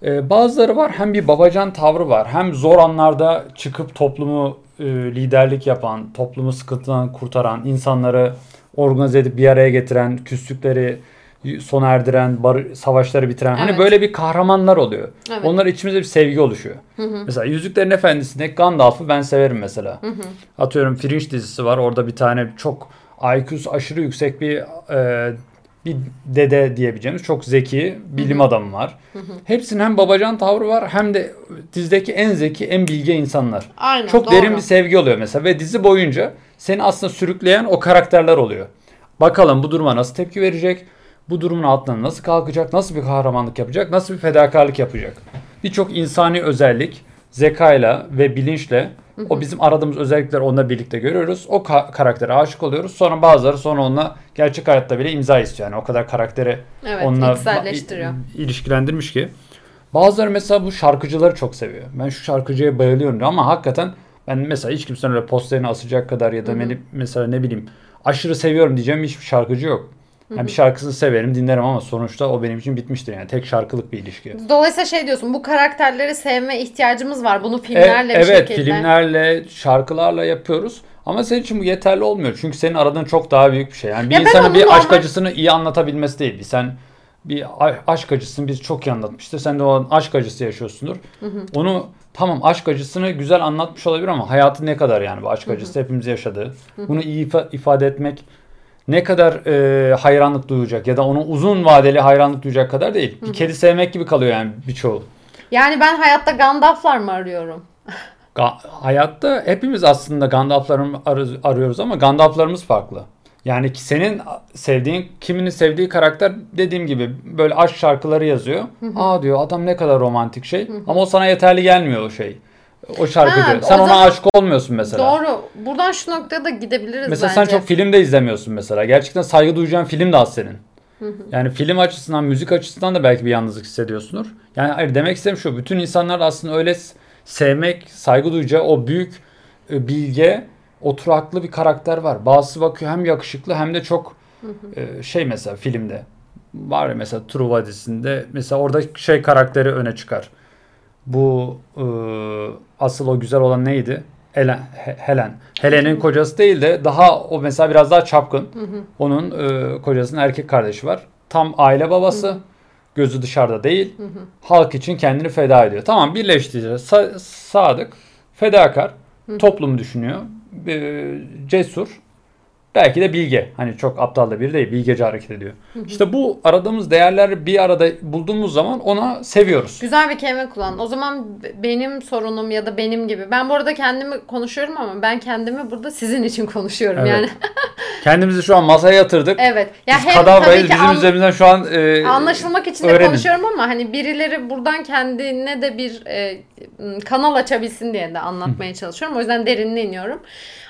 E, bazıları var hem bir babacan tavrı var. Hem zor anlarda çıkıp toplumu e, liderlik yapan, toplumu sıkıntıdan kurtaran, insanları organize edip bir araya getiren, küslükleri sona erdiren, bar savaşları bitiren hani evet. hani böyle bir kahramanlar oluyor. Evet. Onlar içimizde bir sevgi oluşuyor. Hı hı. Mesela Yüzüklerin Efendisi'nde Gandalf'ı ben severim mesela. Hı hı. Atıyorum Fringe dizisi var. Orada bir tane çok IQ'su aşırı yüksek bir e, bir dede diyebileceğimiz çok zeki bilim hı hı. adamı var. Hı hı. Hepsinin hem babacan tavrı var hem de dizideki en zeki, en bilge insanlar. Aynen, çok doğru. derin bir sevgi oluyor mesela ve dizi boyunca seni aslında sürükleyen o karakterler oluyor. Bakalım bu duruma nasıl tepki verecek? Bu durumun altından nasıl kalkacak, nasıl bir kahramanlık yapacak, nasıl bir fedakarlık yapacak. Birçok insani özellik zekayla ve bilinçle o bizim aradığımız özellikleri onunla birlikte görüyoruz. O ka- karaktere aşık oluyoruz. Sonra bazıları sonra onunla gerçek hayatta bile imza istiyor. Yani o kadar karakteri evet, onunla ba- ilişkilendirmiş ki. Bazıları mesela bu şarkıcıları çok seviyor. Ben şu şarkıcıya bayılıyorum ama hakikaten ben mesela hiç kimsenin öyle posterini asacak kadar ya da beni mesela ne bileyim aşırı seviyorum diyeceğim hiçbir şarkıcı yok. Yani bir şarkısını severim, dinlerim ama sonuçta o benim için bitmiştir yani. Tek şarkılık bir ilişki. Dolayısıyla şey diyorsun, bu karakterleri sevme ihtiyacımız var. Bunu filmlerle e, bir evet, şekilde. Evet, filmlerle, şarkılarla yapıyoruz. Ama senin için bu yeterli olmuyor. Çünkü senin aradığın çok daha büyük bir şey. Yani bir ya insanın bir normal... aşk acısını iyi anlatabilmesi değil. Sen bir aşk acısını biz çok iyi anlatmıştır. Sen de o aşk acısı yaşıyorsundur. Hı hı. Onu tamam aşk acısını güzel anlatmış olabilir ama hayatı ne kadar yani bu aşk acısı hı hı. hepimiz yaşadığı. Hı hı. Bunu iyi ifade etmek ne kadar e, hayranlık duyacak ya da onu uzun vadeli hayranlık duyacak kadar değil. Bir kedi sevmek gibi kalıyor yani birçoğu. Yani ben hayatta Gandalf'lar mı arıyorum? Ga- hayatta hepimiz aslında Gandalf'ları ar- arıyoruz ama Gandalf'larımız farklı. Yani senin sevdiğin, kiminin sevdiği karakter dediğim gibi böyle aşk şarkıları yazıyor. Aa diyor adam ne kadar romantik şey. Ama o sana yeterli gelmiyor o şey. O şarkı Ha, o Sen ona zaman- aşık olmuyorsun mesela. Doğru. Buradan şu noktaya da gidebiliriz Mesela bence. sen çok film de izlemiyorsun mesela. Gerçekten saygı duyacağın film de az senin. Yani film açısından, müzik açısından da belki bir yalnızlık hissediyorsundur. Yani hayır demek istediğim şu. Bütün insanlar aslında öyle sevmek, saygı duyacağı o büyük e, bilge, oturaklı bir karakter var. Bazısı bakıyor hem yakışıklı hem de çok e, şey mesela filmde. Var ya mesela Truva dizisinde mesela orada şey karakteri öne çıkar. Bu e, asıl o güzel olan neydi? Helen. He- Helen. Helen'in kocası değil de daha o mesela biraz daha çapkın. Onun e, kocasının erkek kardeşi var. Tam aile babası. Gözü dışarıda değil. Halk için kendini feda ediyor. Tamam birleştirici. Sa- sadık. Fedakar. Toplumu düşünüyor. e, cesur. Belki de bilge. Hani çok aptal da biri değil. Bilgece hareket ediyor. İşte bu aradığımız değerleri bir arada bulduğumuz zaman ona seviyoruz. Güzel bir kelime kullan. O zaman benim sorunum ya da benim gibi. Ben bu arada kendimi konuşuyorum ama ben kendimi burada sizin için konuşuyorum Evet. yani. Kendimizi şu an masaya yatırdık. evet. Ya Biz hem kadavrayız. tabii ki Bizim an- üzerimizden şu an e, anlaşılmak için de öğrenin. konuşuyorum ama hani birileri buradan kendine de bir e, kanal açabilsin diye de anlatmaya çalışıyorum. O yüzden derinine iniyorum.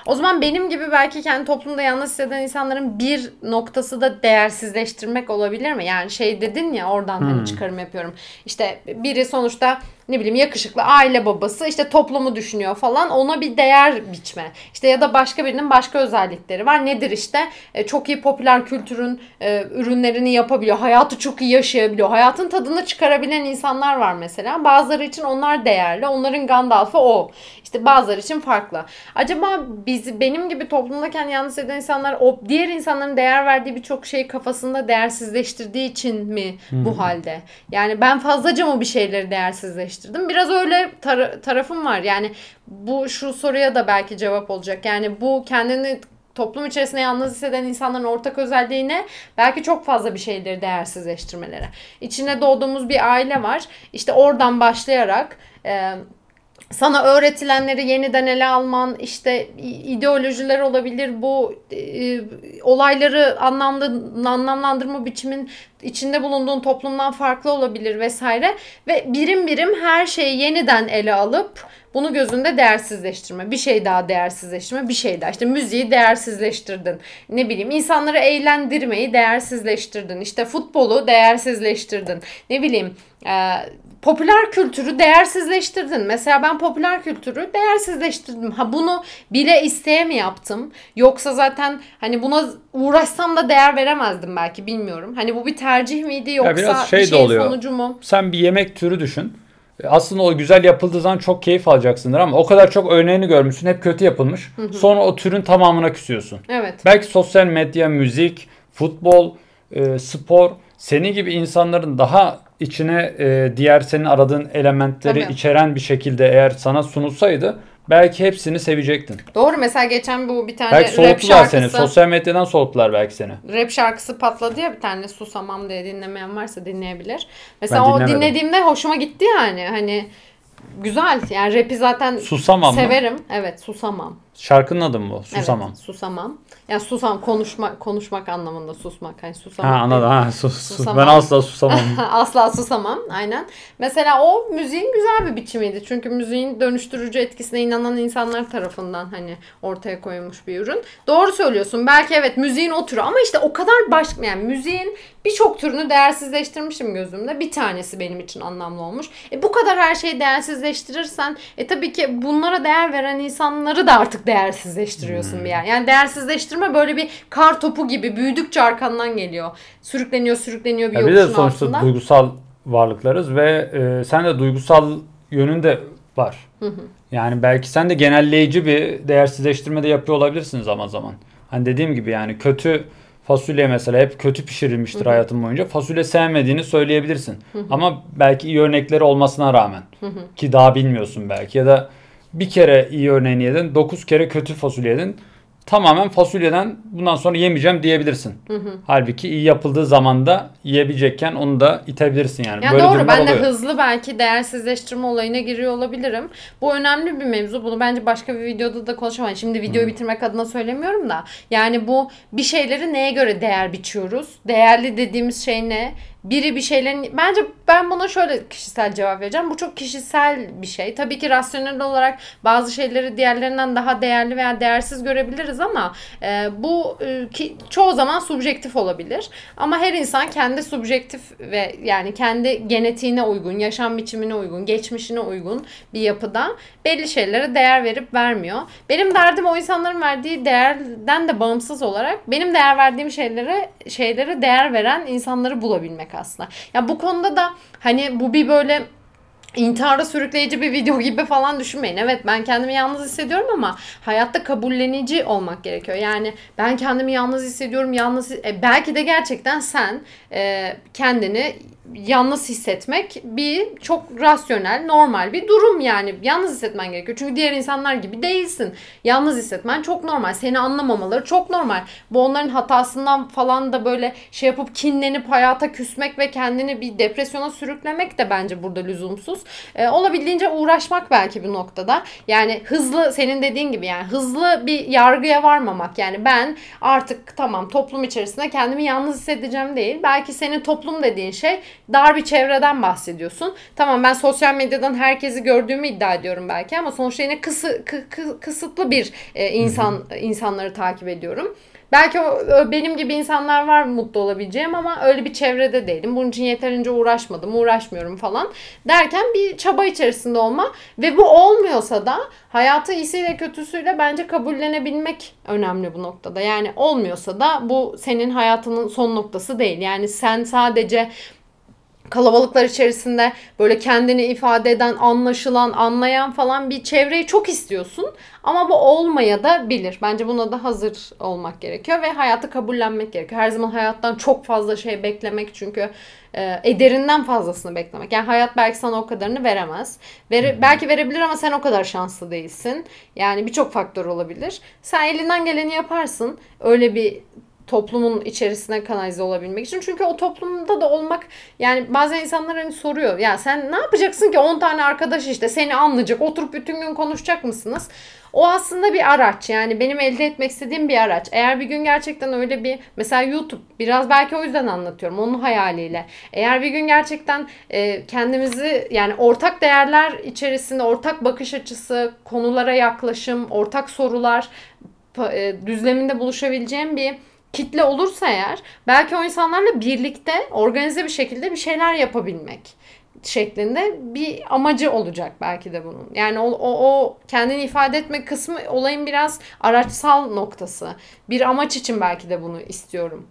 O zaman benim gibi belki kendi toplumda yalnız hisseden insanların bir noktası da değersizleştirmek olabilir mi? Yani şey dedin ya oradan Hmm. hani çıkarım yapıyorum. İşte biri sonuçta ne bileyim yakışıklı aile babası işte toplumu düşünüyor falan ona bir değer biçme. İşte ya da başka birinin başka özellikleri var. Nedir işte? E, çok iyi popüler kültürün e, ürünlerini yapabiliyor. Hayatı çok iyi yaşayabiliyor. Hayatın tadını çıkarabilen insanlar var mesela. Bazıları için onlar değerli. Onların Gandalf'ı o. İşte bazıları için farklı. Acaba biz benim gibi toplumda kendi yalnız eden insanlar o diğer insanların değer verdiği birçok şeyi kafasında değersizleştirdiği için mi bu halde? Yani ben fazlaca mı bir şeyleri değersizleştirdim? Biraz öyle tar- tarafım var. Yani bu şu soruya da belki cevap olacak. Yani bu kendini toplum içerisinde yalnız hisseden insanların ortak özelliği ne? Belki çok fazla bir şeyleri değersizleştirmeleri. İçine doğduğumuz bir aile var. İşte oradan başlayarak e, sana öğretilenleri yeniden ele alman, işte ideolojiler olabilir, bu e, olayları anlamlı anlamlandırma biçimin içinde bulunduğun toplumdan farklı olabilir vesaire ve birim birim her şeyi yeniden ele alıp bunu gözünde değersizleştirme. Bir şey daha değersizleştirme, bir şey daha. İşte müziği değersizleştirdin. Ne bileyim insanları eğlendirmeyi değersizleştirdin. İşte futbolu değersizleştirdin. Ne bileyim e, popüler kültürü değersizleştirdin. Mesela ben popüler kültürü değersizleştirdim. Ha bunu bile isteye mi yaptım? Yoksa zaten hani buna uğraşsam da değer veremezdim belki bilmiyorum. Hani bu bir tercih miydi yoksa biraz şey bir şeyin oluyor. sonucu mu? sen bir yemek türü düşün. E, Aslında o güzel yapıldığı zaman çok keyif alacaksındır ama o kadar çok örneğini görmüşsün. Hep kötü yapılmış. Sonra o türün tamamına küsüyorsun. Evet. Belki sosyal medya, müzik, futbol, e, spor senin gibi insanların daha içine e, diğer senin aradığın elementleri Tabii. içeren bir şekilde eğer sana sunulsaydı belki hepsini sevecektin. Doğru mesela geçen bu bir tane belki rap soğuttular seni. şarkısı. Sosyal medyadan soğuttular belki seni. rap şarkısı patladı ya bir tane Susamam diye dinlemeyen varsa dinleyebilir. Mesela Ben o dinlemedim. dinlediğimde hoşuma gitti yani. Hani güzel. Yani rap'i zaten Susamam mı? severim. Evet, Susamam. Şarkının adı mı bu? Susamam. Evet, susamam. Yani susam konuşmak konuşmak anlamında susmak. Hani susamam. Ha anladım. Ha, sus, sus. Susamam. Ben asla susamam. Asla susamam. Aynen. Mesela o müziğin güzel bir biçimiydi. Çünkü müziğin dönüştürücü etkisine inanan insanlar tarafından hani ortaya koyulmuş bir ürün. Doğru söylüyorsun. Belki evet müziğin o türü ama işte o kadar başka yani müziğin birçok türünü değersizleştirmişim gözümde. Bir tanesi benim için anlamlı olmuş. E bu kadar her şeyi değersizleştirirsen e tabii ki bunlara değer veren insanları da artık değersizleştiriyorsun bir yer. Yani değersizleştirme böyle bir kar topu gibi büyüdükçe arkandan geliyor. Sürükleniyor sürükleniyor bir Ya bir de yokuşun sonuçta altında. duygusal varlıklarız ve e, sen de duygusal yönün de var. Yani belki sen de genelleyici bir değersizleştirme de yapıyor olabilirsin zaman zaman. Hani dediğim gibi yani kötü fasulye mesela hep kötü pişirilmiştir hayatın boyunca. Fasulye sevmediğini söyleyebilirsin. Ama belki iyi örnekleri olmasına rağmen ki daha bilmiyorsun belki ya da bir kere iyi örneğini yedin, dokuz kere kötü fasulye yedin. tamamen fasulyeden bundan sonra yemeyeceğim diyebilirsin. Hı hı. Halbuki iyi yapıldığı zaman da yiyebilecekken onu da itebilirsin yani. Ya Böyle doğru ben de hızlı belki değersizleştirme olayına giriyor olabilirim. Bu önemli bir mevzu. Bunu bence başka bir videoda da konuşamam. Şimdi videoyu hı. bitirmek adına söylemiyorum da. Yani bu bir şeyleri neye göre değer biçiyoruz? Değerli dediğimiz şey ne? Biri bir şeylerin bence ben buna şöyle kişisel cevap vereceğim. Bu çok kişisel bir şey. Tabii ki rasyonel olarak bazı şeyleri diğerlerinden daha değerli veya değersiz görebiliriz ama e, bu e, ki çoğu zaman subjektif olabilir. Ama her insan kendi subjektif ve yani kendi genetiğine uygun, yaşam biçimine uygun, geçmişine uygun bir yapıda belli şeylere değer verip vermiyor. Benim derdim o insanların verdiği değerden de bağımsız olarak benim değer verdiğim şeylere şeylere değer veren insanları bulabilmek aslında. Ya bu konuda da hani bu bir böyle intihara sürükleyici bir video gibi falan düşünmeyin. Evet ben kendimi yalnız hissediyorum ama hayatta kabullenici olmak gerekiyor. Yani ben kendimi yalnız hissediyorum. Yalnız e, belki de gerçekten sen e, kendini yalnız hissetmek bir çok rasyonel, normal bir durum yani. Yalnız hissetmen gerekiyor. Çünkü diğer insanlar gibi değilsin. Yalnız hissetmen çok normal. Seni anlamamaları çok normal. Bu onların hatasından falan da böyle şey yapıp kinlenip hayata küsmek ve kendini bir depresyona sürüklemek de bence burada lüzumsuz. Ee, olabildiğince uğraşmak belki bir noktada. Yani hızlı senin dediğin gibi yani hızlı bir yargıya varmamak. Yani ben artık tamam toplum içerisinde kendimi yalnız hissedeceğim değil. Belki senin toplum dediğin şey dar bir çevreden bahsediyorsun. Tamam ben sosyal medyadan herkesi gördüğümü iddia ediyorum belki ama sonuçta yine kısı, kı, kı, kısıtlı bir e, insan Hı-hı. insanları takip ediyorum. Belki o, benim gibi insanlar var mutlu olabileceğim ama öyle bir çevrede değilim. Bunun için yeterince uğraşmadım, uğraşmıyorum falan. Derken bir çaba içerisinde olma ve bu olmuyorsa da hayatı iyisiyle kötüsüyle bence kabullenebilmek önemli bu noktada. Yani olmuyorsa da bu senin hayatının son noktası değil. Yani sen sadece kalabalıklar içerisinde böyle kendini ifade eden, anlaşılan, anlayan falan bir çevreyi çok istiyorsun. Ama bu olmaya da bilir. Bence buna da hazır olmak gerekiyor ve hayatı kabullenmek gerekiyor. Her zaman hayattan çok fazla şey beklemek çünkü e, ederinden fazlasını beklemek. Yani hayat belki sana o kadarını veremez. Vere, belki verebilir ama sen o kadar şanslı değilsin. Yani birçok faktör olabilir. Sen elinden geleni yaparsın. Öyle bir toplumun içerisine kanalize olabilmek için. Çünkü o toplumda da olmak yani bazen insanlar hani soruyor. Ya sen ne yapacaksın ki 10 tane arkadaş işte seni anlayacak. Oturup bütün gün konuşacak mısınız? O aslında bir araç yani benim elde etmek istediğim bir araç. Eğer bir gün gerçekten öyle bir mesela YouTube biraz belki o yüzden anlatıyorum onun hayaliyle. Eğer bir gün gerçekten e, kendimizi yani ortak değerler içerisinde ortak bakış açısı, konulara yaklaşım, ortak sorular e, düzleminde buluşabileceğim bir kitle olursa eğer belki o insanlarla birlikte organize bir şekilde bir şeyler yapabilmek şeklinde bir amacı olacak belki de bunun. Yani o, o, o kendini ifade etme kısmı olayın biraz araçsal noktası. Bir amaç için belki de bunu istiyorum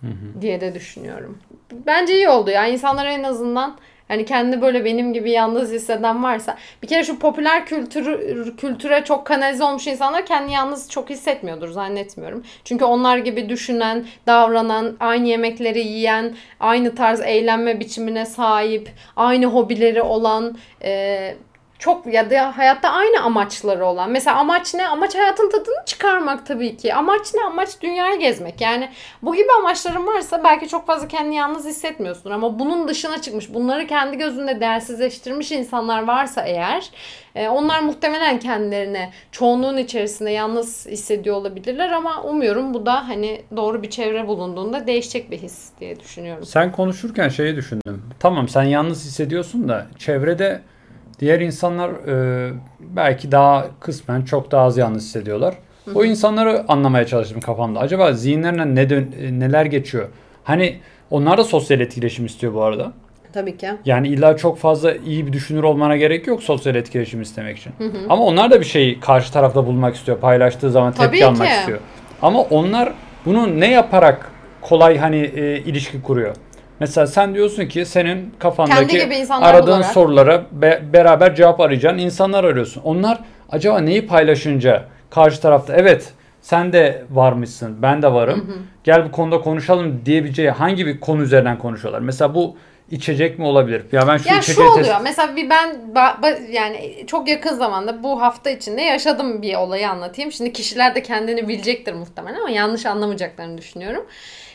hı hı. diye de düşünüyorum. Bence iyi oldu ya. İnsanlar en azından Hani kendi böyle benim gibi yalnız hisseden varsa bir kere şu popüler kültür kültüre çok kanalize olmuş insanlar kendi yalnız çok hissetmiyordur zannetmiyorum. Çünkü onlar gibi düşünen, davranan, aynı yemekleri yiyen, aynı tarz eğlenme biçimine sahip, aynı hobileri olan e, çok ya da hayatta aynı amaçları olan. Mesela amaç ne? Amaç hayatın tadını çıkarmak tabii ki. Amaç ne? Amaç dünyayı gezmek. Yani bu gibi amaçların varsa belki çok fazla kendini yalnız hissetmiyorsun ama bunun dışına çıkmış, bunları kendi gözünde değersizleştirmiş insanlar varsa eğer e, onlar muhtemelen kendilerini çoğunluğun içerisinde yalnız hissediyor olabilirler ama umuyorum bu da hani doğru bir çevre bulunduğunda değişecek bir his diye düşünüyorum. Sen konuşurken şeyi düşündüm. Tamam sen yalnız hissediyorsun da çevrede Diğer insanlar e, belki daha kısmen çok daha az yalnız hissediyorlar. Hı hı. O insanları anlamaya çalıştım kafamda. Acaba zihinlerine ne dön, e, neler geçiyor? Hani onlar da sosyal etkileşim istiyor bu arada. Tabii ki. Yani illa çok fazla iyi bir düşünür olmana gerek yok sosyal etkileşim istemek için. Hı hı. Ama onlar da bir şeyi karşı tarafta bulmak istiyor. Paylaştığı zaman tepki Tabii almak ki. istiyor. Ama onlar bunu ne yaparak kolay hani e, ilişki kuruyor? Mesela sen diyorsun ki senin kafandaki aradığın bularak. sorulara be, beraber cevap arayacağın insanlar arıyorsun. Onlar acaba neyi paylaşınca karşı tarafta evet sen de varmışsın ben de varım. Hı hı. Gel bu konuda konuşalım diyebileceği hangi bir konu üzerinden konuşuyorlar. Mesela bu içecek mi olabilir? Ya ben şu ya içeceği şu oluyor. Test... Mesela bir ben yani çok yakın zamanda bu hafta içinde yaşadım bir olayı anlatayım. Şimdi kişiler de kendini bilecektir muhtemelen ama yanlış anlamayacaklarını düşünüyorum.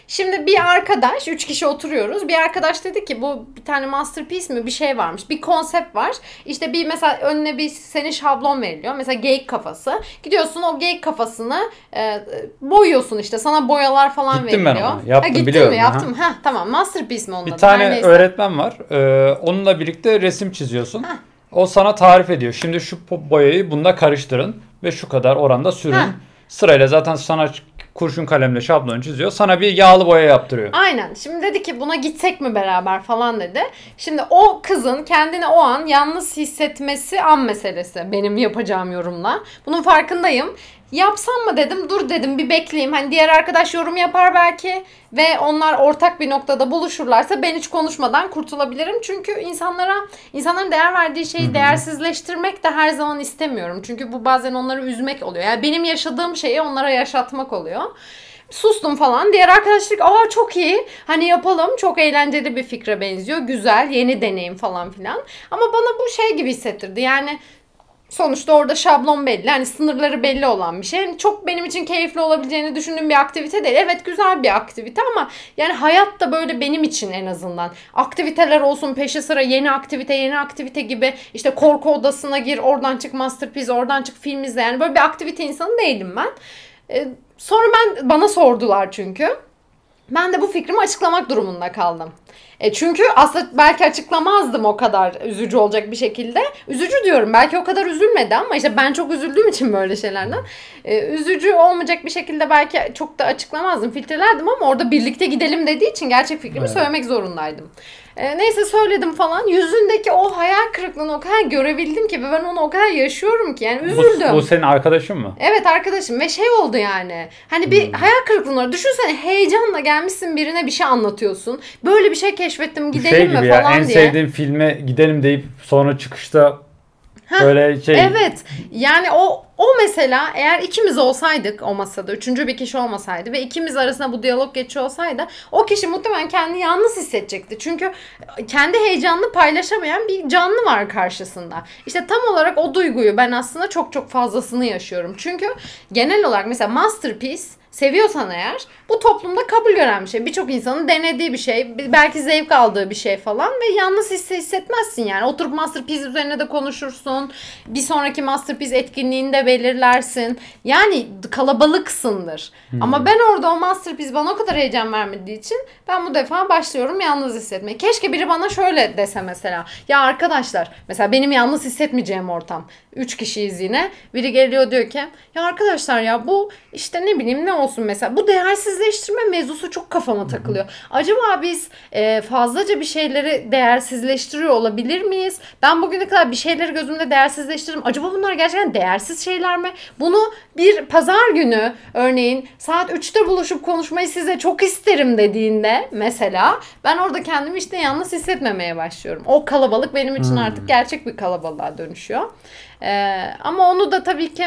Şimdi bir arkadaş, üç kişi oturuyoruz. Bir arkadaş dedi ki bu bir tane masterpiece mi bir şey varmış. Bir konsept var. İşte bir mesela önüne bir senin şablon veriliyor. Mesela geyik kafası. Gidiyorsun o geyik kafasını e, boyuyorsun işte. Sana boyalar falan gittim veriliyor. Gittim ben ona. Yaptım ha, biliyorum. mi? Yaptım. Ha tamam. Masterpiece mi onun Bir adı? tane öğretmen var. Ee, onunla birlikte resim çiziyorsun. Heh. O sana tarif ediyor. Şimdi şu boyayı bunda karıştırın ve şu kadar oranda sürün. Heh. Sırayla zaten sana kurşun kalemle şablonu çiziyor. Sana bir yağlı boya yaptırıyor. Aynen. Şimdi dedi ki buna gitsek mi beraber falan dedi. Şimdi o kızın kendini o an yalnız hissetmesi an meselesi benim yapacağım yorumla. Bunun farkındayım. Yapsam mı dedim dur dedim bir bekleyeyim. Hani diğer arkadaş yorum yapar belki ve onlar ortak bir noktada buluşurlarsa ben hiç konuşmadan kurtulabilirim. Çünkü insanlara insanların değer verdiği şeyi Hı-hı. değersizleştirmek de her zaman istemiyorum. Çünkü bu bazen onları üzmek oluyor. Yani benim yaşadığım şeyi onlara yaşatmak oluyor sustum falan. Diğer arkadaşlık aa çok iyi. Hani yapalım. Çok eğlenceli bir fikre benziyor. Güzel. Yeni deneyim falan filan. Ama bana bu şey gibi hissettirdi. Yani sonuçta orada şablon belli. Hani sınırları belli olan bir şey. Yani çok benim için keyifli olabileceğini düşündüğüm bir aktivite değil. Evet güzel bir aktivite ama yani hayat da böyle benim için en azından. Aktiviteler olsun peşi sıra yeni aktivite yeni aktivite gibi işte korku odasına gir oradan çık masterpiece oradan çık film izle. Yani böyle bir aktivite insanı değilim ben. Ee, sonra ben bana sordular çünkü. Ben de bu fikrimi açıklamak durumunda kaldım. E çünkü aslında belki açıklamazdım o kadar üzücü olacak bir şekilde. Üzücü diyorum. Belki o kadar üzülmedi ama işte ben çok üzüldüğüm için böyle şeylerden. E, üzücü olmayacak bir şekilde belki çok da açıklamazdım. Filtrelerdim ama orada birlikte gidelim dediği için gerçek fikrimi evet. söylemek zorundaydım. E, neyse söyledim falan. Yüzündeki o hayal kırıklığını o kadar görebildim ki ve ben onu o kadar yaşıyorum ki yani üzüldüm. Bu, bu senin arkadaşın mı? Evet arkadaşım ve şey oldu yani. Hani bir hmm. hayal kırıklığına düşünsene heyecanla gelmişsin birine bir şey anlatıyorsun. Böyle bir şey keşfettim gidelim şey mi ya, falan en diye. En sevdiğim filme gidelim deyip sonra çıkışta Heh, Böyle şey. Evet. Yani o o mesela eğer ikimiz olsaydık o masada, üçüncü bir kişi olmasaydı ve ikimiz arasında bu diyalog geçiyor olsaydı o kişi muhtemelen kendini yalnız hissedecekti. Çünkü kendi heyecanını paylaşamayan bir canlı var karşısında. İşte tam olarak o duyguyu ben aslında çok çok fazlasını yaşıyorum. Çünkü genel olarak mesela Masterpiece seviyorsan eğer bu toplumda kabul gören bir şey. Birçok insanın denediği bir şey. Belki zevk aldığı bir şey falan ve yalnız hisse hissetmezsin yani. Oturup Masterpiece üzerine de konuşursun. Bir sonraki Masterpiece etkinliğini de belirlersin. Yani kalabalıksındır. Hmm. Ama ben orada o Masterpiece bana o kadar heyecan vermediği için ben bu defa başlıyorum yalnız hissetmeye. Keşke biri bana şöyle dese mesela. Ya arkadaşlar mesela benim yalnız hissetmeyeceğim ortam. Üç kişiyiz yine. Biri geliyor diyor ki ya arkadaşlar ya bu işte ne bileyim ne olsun mesela. Bu değersizleştirme mevzusu çok kafama takılıyor. Acaba biz e, fazlaca bir şeyleri değersizleştiriyor olabilir miyiz? Ben bugüne kadar bir şeyleri gözümde değersizleştirdim. Acaba bunlar gerçekten değersiz şeyler mi? Bunu bir pazar günü örneğin saat 3'te buluşup konuşmayı size çok isterim dediğinde mesela ben orada kendimi işte yalnız hissetmemeye başlıyorum. O kalabalık benim için hmm. artık gerçek bir kalabalığa dönüşüyor. Ee, ama onu da tabii ki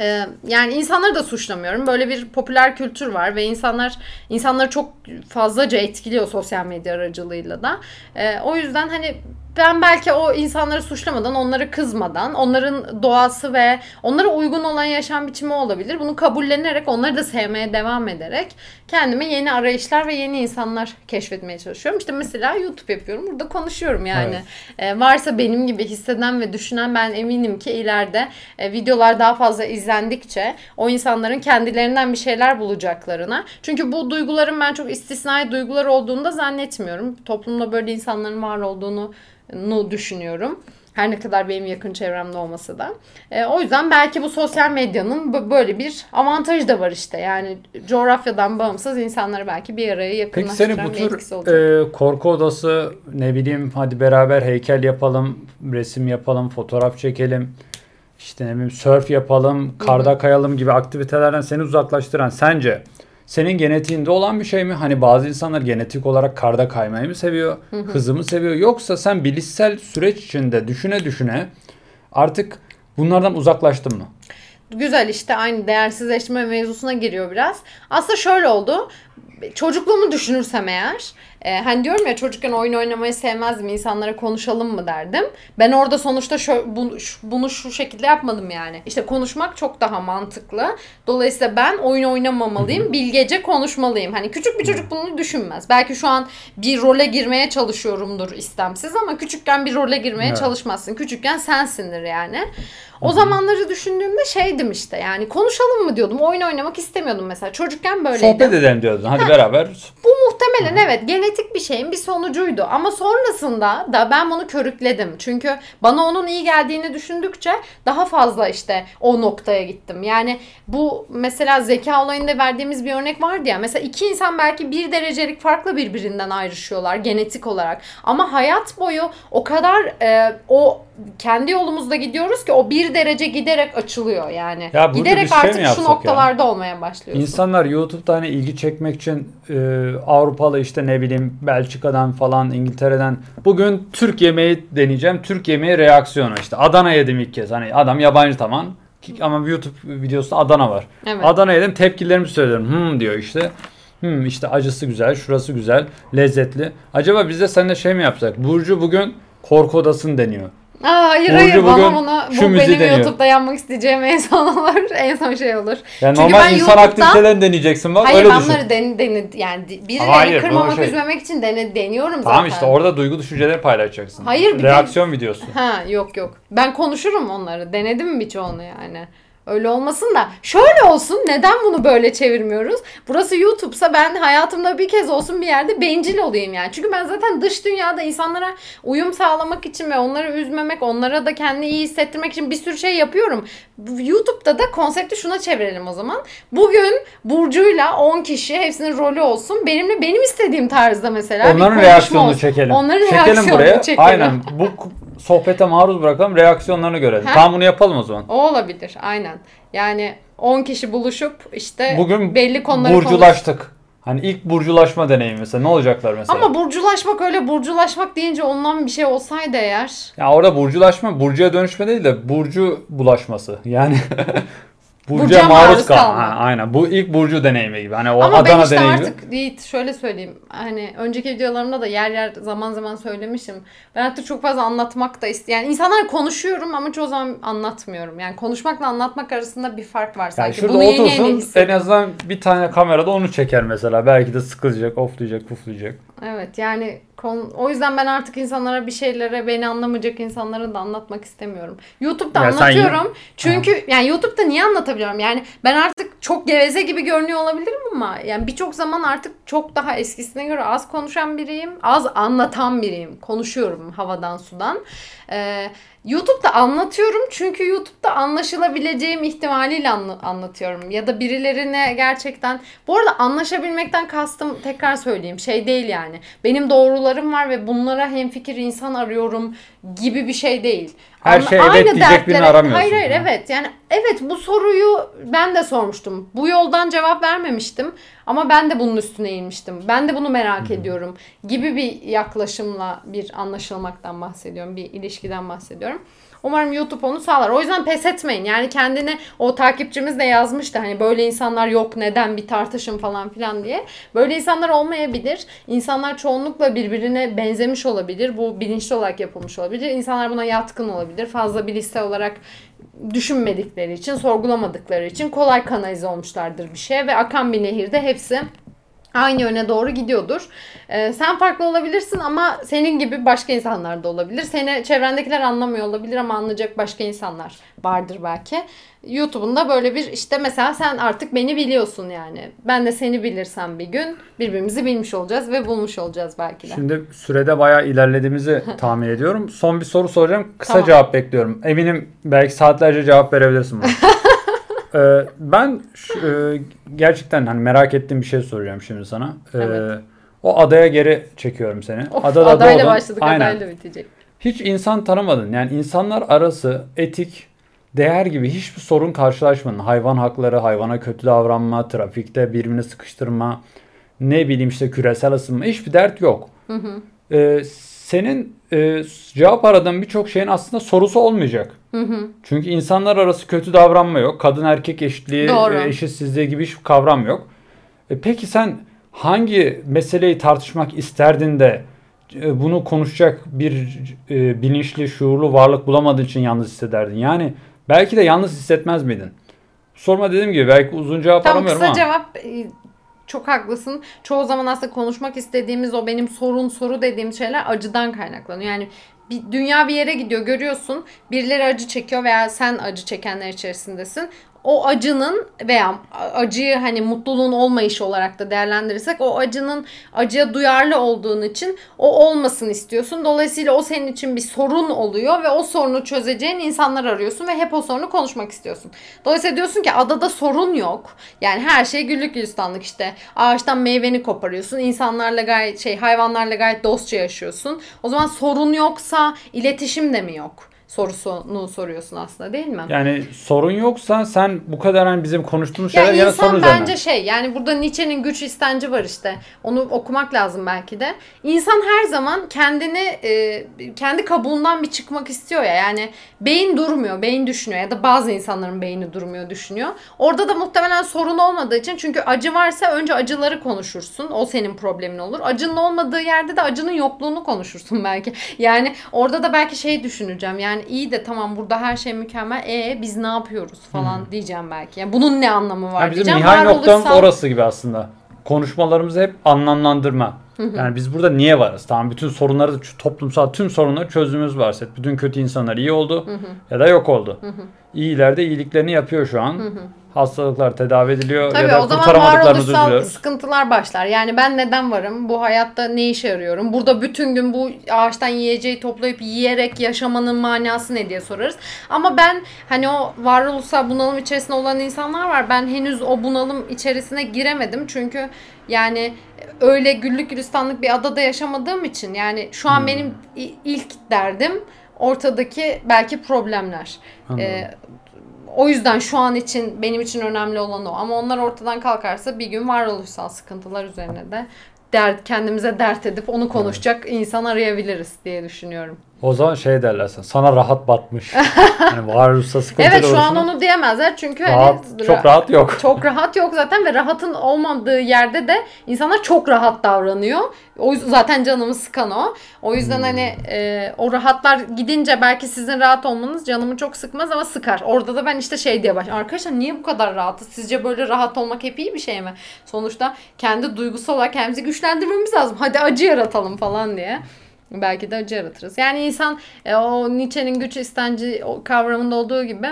ee, yani insanları da suçlamıyorum. Böyle bir popüler kültür var ve insanlar insanları çok fazlaca etkiliyor sosyal medya aracılığıyla da. Ee, o yüzden hani ben belki o insanları suçlamadan, onları kızmadan, onların doğası ve onlara uygun olan yaşam biçimi olabilir. Bunu kabullenerek, onları da sevmeye devam ederek kendime yeni arayışlar ve yeni insanlar keşfetmeye çalışıyorum. İşte mesela YouTube yapıyorum. Burada konuşuyorum yani. Evet. Ee, varsa benim gibi hisseden ve düşünen ben eminim ki ileride e, videolar daha fazla izlendikçe o insanların kendilerinden bir şeyler bulacaklarına. Çünkü bu duyguların ben çok istisnai duygular olduğunu da zannetmiyorum. Toplumda böyle insanların var olduğunu nu düşünüyorum. Her ne kadar benim yakın çevremde olmasa da. E, o yüzden belki bu sosyal medyanın böyle bir avantajı da var işte. Yani coğrafyadan bağımsız insanları belki bir araya yakınlaştıran Peki senin bu tür e, korku odası ne bileyim hadi beraber heykel yapalım, resim yapalım, fotoğraf çekelim işte ne bileyim surf yapalım, karda kayalım gibi aktivitelerden seni uzaklaştıran sence senin genetiğinde olan bir şey mi? Hani bazı insanlar genetik olarak karda kaymayı mı seviyor? Hı hı. Hızı mı seviyor? Yoksa sen bilişsel süreç içinde düşüne düşüne artık bunlardan uzaklaştın mı? Güzel işte aynı değersizleştirme mevzusuna giriyor biraz. Aslında şöyle oldu. Çocukluğumu düşünürsem eğer e, hani diyorum ya çocukken oyun oynamayı sevmezdim. insanlara konuşalım mı derdim. Ben orada sonuçta şu, bunu, bunu şu şekilde yapmadım yani. İşte konuşmak çok daha mantıklı. Dolayısıyla ben oyun oynamamalıyım. Bilgece konuşmalıyım. Hani küçük bir çocuk bunu düşünmez. Belki şu an bir role girmeye çalışıyorumdur istemsiz ama küçükken bir role girmeye evet. çalışmazsın. Küçükken sensindir yani. O zamanları düşündüğümde şeydim işte yani konuşalım mı diyordum. Oyun oynamak istemiyordum mesela. Çocukken böyleydim. Sohbet edelim diyordun. Hadi ha, beraber. Bu muhtemelen Hı. evet genetik bir şeyin bir sonucuydu. Ama sonrasında da ben bunu körükledim. Çünkü bana onun iyi geldiğini düşündükçe daha fazla işte o noktaya gittim. Yani bu mesela zeka olayında verdiğimiz bir örnek vardı ya. Mesela iki insan belki bir derecelik farklı birbirinden ayrışıyorlar genetik olarak. Ama hayat boyu o kadar e, o kendi yolumuzda gidiyoruz ki o bir derece giderek açılıyor yani. Ya giderek şey artık şu noktalarda yani? olmaya başlıyorsun. İnsanlar YouTube'da hani ilgi çekmek için e, Avrupalı işte ne bileyim Belçika'dan falan İngiltere'den bugün Türk yemeği deneyeceğim. Türk yemeği reaksiyonu işte Adana yedim ilk kez. Hani adam yabancı tamam ama YouTube videosunda Adana var. Evet. Adana yedim tepkilerimi söylüyorum. Hmm diyor işte. Hmm işte acısı güzel, şurası güzel, lezzetli. Acaba biz de seninle şey mi yapsak? Burcu bugün korku odasını deniyor. Aa, hayır Burcu hayır bana bana bu benim deniyor. YouTube'da yapmak isteyeceğim en son olur. En son şey olur. Yani Çünkü normal insan aktivitelerini deneyeceksin bak hayır, öyle düşün. Hayır ben bunları den, den, yani birileri hayır, kırmamak şey... üzmemek için dene, deniyorum zaten. Tamam işte orada duygu düşünceleri paylaşacaksın. Hayır. Reaksiyon de... videosu. Ha yok yok. Ben konuşurum onları. Denedim birçoğunu yani. Öyle olmasın da şöyle olsun neden bunu böyle çevirmiyoruz? Burası YouTube'sa ben hayatımda bir kez olsun bir yerde bencil olayım yani. Çünkü ben zaten dış dünyada insanlara uyum sağlamak için ve onları üzmemek, onlara da kendini iyi hissettirmek için bir sürü şey yapıyorum. YouTube'da da konsepti şuna çevirelim o zaman. Bugün Burcu'yla 10 kişi hepsinin rolü olsun. Benimle benim istediğim tarzda mesela Onların bir reaksiyonunu olsun. çekelim. Onların çekelim reaksiyonunu buraya. çekelim. Aynen. Bu sohbete maruz bırakalım reaksiyonlarını görelim. Ha? Tam bunu yapalım o zaman. O olabilir aynen. Yani 10 kişi buluşup işte Bugün belli konuları burculaştık. Konuş... Hani ilk burculaşma deneyimi mesela ne olacaklar mesela? Ama burculaşmak öyle burculaşmak deyince ondan bir şey olsaydı eğer. Ya orada burculaşma burcuya dönüşme değil de burcu bulaşması. Yani Burcu'ya maruz kal. Ha, aynen. Bu ilk Burcu deneyimi gibi. Hani o Ama Adana ben işte deneyimi. artık Yiğit şöyle söyleyeyim. Hani önceki videolarımda da yer yer zaman zaman söylemişim. Ben artık çok fazla anlatmak da isteyen. Yani insanlar konuşuyorum ama çoğu zaman anlatmıyorum. Yani konuşmakla anlatmak arasında bir fark var sanki. Yani şurada Bunu otursun yeni yeni en azından bir tane kamerada onu çeker mesela. Belki de sıkılacak, oflayacak, puflayacak. Evet yani o yüzden ben artık insanlara bir şeylere beni anlamayacak insanlara da anlatmak istemiyorum. YouTube'da ya anlatıyorum. Sen... Çünkü ha. yani YouTube'da niye anlatabiliyorum? Yani ben artık çok geveze gibi görünüyor olabilirim ama yani birçok zaman artık çok daha eskisine göre az konuşan biriyim. Az anlatan biriyim. Konuşuyorum havadan sudan. Ee, YouTube'da anlatıyorum çünkü YouTube'da anlaşılabileceğim ihtimaliyle anla- anlatıyorum. Ya da birilerine gerçekten... Bu arada anlaşabilmekten kastım tekrar söyleyeyim şey değil yani. Benim doğrularım var ve bunlara hemfikir insan arıyorum gibi bir şey değil. Her şey evet diyecek dertlere, birini aramıyorsun. Hayır hayır evet yani evet bu soruyu ben de sormuştum. Bu yoldan cevap vermemiştim ama ben de bunun üstüne eğilmiştim. Ben de bunu merak Hı-hı. ediyorum gibi bir yaklaşımla bir anlaşılmaktan bahsediyorum. Bir ilişkiden bahsediyorum. Umarım YouTube onu sağlar. O yüzden pes etmeyin. Yani kendine o takipçimiz de yazmıştı. Hani böyle insanlar yok neden bir tartışım falan filan diye. Böyle insanlar olmayabilir. İnsanlar çoğunlukla birbirine benzemiş olabilir. Bu bilinçli olarak yapılmış olabilir. İnsanlar buna yatkın olabilir. Fazla bilişsel olarak düşünmedikleri için, sorgulamadıkları için kolay kanalize olmuşlardır bir şey ve akan bir nehirde hepsi aynı yöne doğru gidiyordur. Ee, sen farklı olabilirsin ama senin gibi başka insanlar da olabilir. Seni çevrendekiler anlamıyor olabilir ama anlayacak başka insanlar vardır belki. YouTube'un da böyle bir işte mesela sen artık beni biliyorsun yani. Ben de seni bilirsem bir gün birbirimizi bilmiş olacağız ve bulmuş olacağız belki de. Şimdi sürede bayağı ilerlediğimizi tahmin ediyorum. Son bir soru soracağım. Kısa tamam. cevap bekliyorum. Eminim belki saatlerce cevap verebilirsin. Ee, ben e, gerçekten hani merak ettiğim bir şey soracağım şimdi sana. Ee, evet. O adaya geri çekiyorum seni. Of, Adada adayla doğdun. başladık Aynen. adayla bitecek. Hiç insan tanımadın. Yani insanlar arası etik, değer gibi hiçbir sorun karşılaşmadın. Hayvan hakları, hayvana kötü davranma, trafikte birbirini sıkıştırma, ne bileyim işte küresel ısınma hiçbir dert yok. Hı hı. Ee, senin e, cevap aradığın birçok şeyin aslında sorusu olmayacak. Hı hı. Çünkü insanlar arası kötü davranma yok. Kadın erkek eşitliği, Doğru. E, eşitsizliği gibi hiçbir kavram yok. E, peki sen hangi meseleyi tartışmak isterdin de e, bunu konuşacak bir e, bilinçli, şuurlu varlık bulamadığın için yalnız hissederdin. Yani belki de yalnız hissetmez miydin? Sorma dediğim gibi belki uzun cevap Tam aramıyorum kısa ama. cevap e, çok haklısın. Çoğu zaman aslında konuşmak istediğimiz o benim sorun soru dediğim şeyler acıdan kaynaklanıyor. Yani bir dünya bir yere gidiyor görüyorsun. Birileri acı çekiyor veya sen acı çekenler içerisindesin o acının veya acıyı hani mutluluğun olmayışı olarak da değerlendirirsek o acının acıya duyarlı olduğun için o olmasın istiyorsun. Dolayısıyla o senin için bir sorun oluyor ve o sorunu çözeceğin insanlar arıyorsun ve hep o sorunu konuşmak istiyorsun. Dolayısıyla diyorsun ki adada sorun yok. Yani her şey güllük gülistanlık işte. Ağaçtan meyveni koparıyorsun. İnsanlarla gayet şey hayvanlarla gayet dostça yaşıyorsun. O zaman sorun yoksa iletişim de mi yok? Sorusunu soruyorsun aslında değil mi? Yani sorun yoksa sen bu kadar hani bizim konuştuğumuz şeyler ya insan sorun bence şey yani burada Nietzsche'nin güç istenci var işte. Onu okumak lazım belki de. İnsan her zaman kendini e, kendi kabuğundan bir çıkmak istiyor ya. Yani beyin durmuyor, beyin düşünüyor ya da bazı insanların beyni durmuyor, düşünüyor. Orada da muhtemelen sorun olmadığı için çünkü acı varsa önce acıları konuşursun. O senin problemin olur. Acının olmadığı yerde de acının yokluğunu konuşursun belki. Yani orada da belki şey düşüneceğim. Yani yani iyi de tamam burada her şey mükemmel. E biz ne yapıyoruz falan hmm. diyeceğim belki. Yani bunun ne anlamı var yani bizim diyeceğim. Bizim nihai noktamız olursam... orası gibi aslında. Konuşmalarımızı hep anlamlandırma. Yani biz burada niye varız? Tamam bütün sorunları toplumsal tüm sorunları çözümümüz varsa bütün kötü insanlar iyi oldu ya da yok oldu. İyiler de iyiliklerini yapıyor şu an hastalıklar tedavi ediliyor Tabii, ya da o zaman varoluşsal sıkıntılar başlar. Yani ben neden varım? Bu hayatta ne işe yarıyorum? Burada bütün gün bu ağaçtan yiyeceği toplayıp yiyerek yaşamanın manası ne diye sorarız. Ama ben hani o varoluşsal bunalım içerisinde olan insanlar var. Ben henüz o bunalım içerisine giremedim. Çünkü yani öyle güllük gülistanlık bir adada yaşamadığım için yani şu an hmm. benim ilk derdim ortadaki belki problemler. Ee, o yüzden şu an için benim için önemli olan o. Ama onlar ortadan kalkarsa bir gün varoluşsal sıkıntılar üzerine de dert, kendimize dert edip onu konuşacak evet. insan arayabiliriz diye düşünüyorum. O zaman şey derler sana, sana rahat batmış. yani varoluşsal sıkıntılar Evet şu an onu diyemezler çünkü hani rahat, hani çok rahat yok. Çok rahat yok zaten ve rahatın olmadığı yerde de insanlar çok rahat davranıyor. O yüzden zaten canımı sıkan o. O yüzden hmm. hani e, o rahatlar gidince belki sizin rahat olmanız canımı çok sıkmaz ama sıkar. Orada da ben işte şey diye baş. Arkadaşlar niye bu kadar rahatız? Sizce böyle rahat olmak hep iyi bir şey mi? Sonuçta kendi duygusal olarak kendimizi güçlendirmemiz lazım. Hadi acı yaratalım falan diye. Belki de acı yaratırız. Yani insan e, o Nietzsche'nin güç istenci kavramında olduğu gibi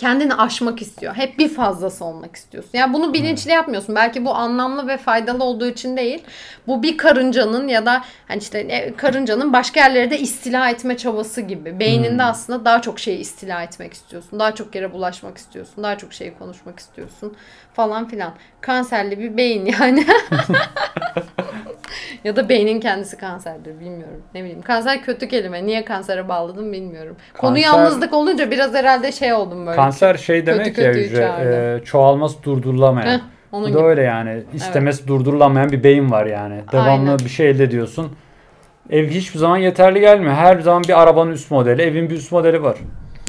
kendini aşmak istiyor. Hep bir fazlası olmak istiyorsun. Yani bunu bilinçli yapmıyorsun. Belki bu anlamlı ve faydalı olduğu için değil. Bu bir karıncanın ya da hani işte e, karıncanın başka yerlere de istila etme çabası gibi. Beyninde hmm. aslında daha çok şeyi istila etmek istiyorsun. Daha çok yere bulaşmak istiyorsun. Daha çok şeyi konuşmak istiyorsun falan filan. Kanserli bir beyin yani. ya da beynin kendisi kanserdir bilmiyorum. Ne bileyim. Kanser kötü kelime. Niye kansere bağladım bilmiyorum. Kanser, Konu yalnızlık olunca biraz herhalde şey oldum böyle. Kanser şey demek kötü ya hücre. E, çoğalması durdurulamayan. Heh, onun Bu da gibi. öyle yani. İstemesi evet. durdurulamayan bir beyin var yani. Devamlı Aynen. bir şey elde ediyorsun. Ev hiçbir zaman yeterli gelmiyor. Her zaman bir arabanın üst modeli, evin bir üst modeli var.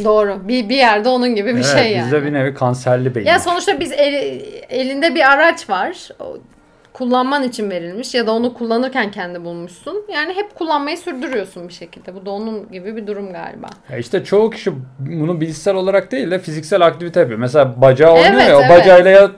Doğru. Bir, bir yerde onun gibi bir evet, şey yani. Bizde bir nevi kanserli beyin. Ya sonuçta biz el, elinde bir araç var. Kullanman için verilmiş ya da onu kullanırken kendi bulmuşsun. Yani hep kullanmayı sürdürüyorsun bir şekilde. Bu da onun gibi bir durum galiba. Ya işte çoğu kişi bunu bilişsel olarak değil de fiziksel aktivite yapıyor. Mesela bacağı oynuyor evet, ya o evet. bacağıyla ya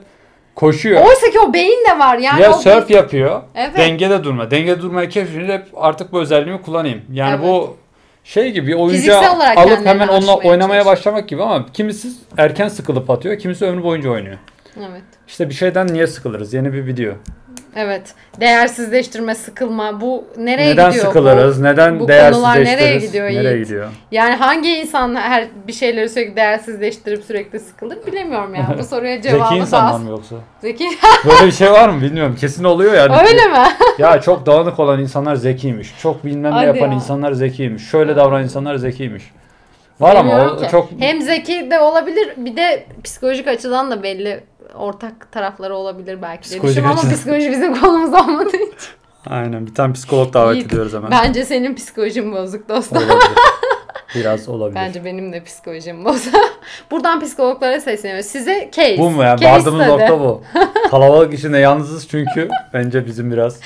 koşuyor. Oysa ki o beyin de var. Yani ya surf beyin... yapıyor. Evet. Dengede durma. Dengede durmayı keşfedince hep artık bu özelliğimi kullanayım. Yani evet. bu şey gibi oyuncağı alıp hemen onunla oynamaya başlamak gibi ama kimisi erken sıkılıp atıyor, kimisi ömrü boyunca oynuyor. Evet. İşte bir şeyden niye sıkılırız? Yeni bir video. Evet. Değersizleştirme, sıkılma. Bu nereye Neden gidiyor? Neden sıkılırız? Bu, Neden bu değersizleştiririz? nereye gidiyor Nereye Yiğit? gidiyor? Yani hangi insan her bir şeyleri sürekli değersizleştirip sürekli sıkılır bilemiyorum ya. Bu soruya cevabı Zeki insanlar mı yoksa? Zeki. Böyle bir şey var mı bilmiyorum. Kesin oluyor yani. Öyle mi? ya çok dağınık olan insanlar zekiymiş. Çok bilmem ne yapan ya. insanlar zekiymiş. Şöyle davranan insanlar zekiymiş. Var ama o çok... Hem zeki de olabilir bir de psikolojik açıdan da belli ortak tarafları olabilir belki de düşünüyorum ama psikoloji bizim konumuz olmadığı için. Aynen bir tane psikolog davet İyi. ediyoruz hemen. Bence senin psikolojin bozuk dostum. Biraz olabilir. Bence benim de psikolojim bozar. Buradan psikologlara sesleniyorum. Size case. Bu mu ya? Case Vardığımız nokta bu. Kalabalık içinde yalnızız çünkü bence bizim biraz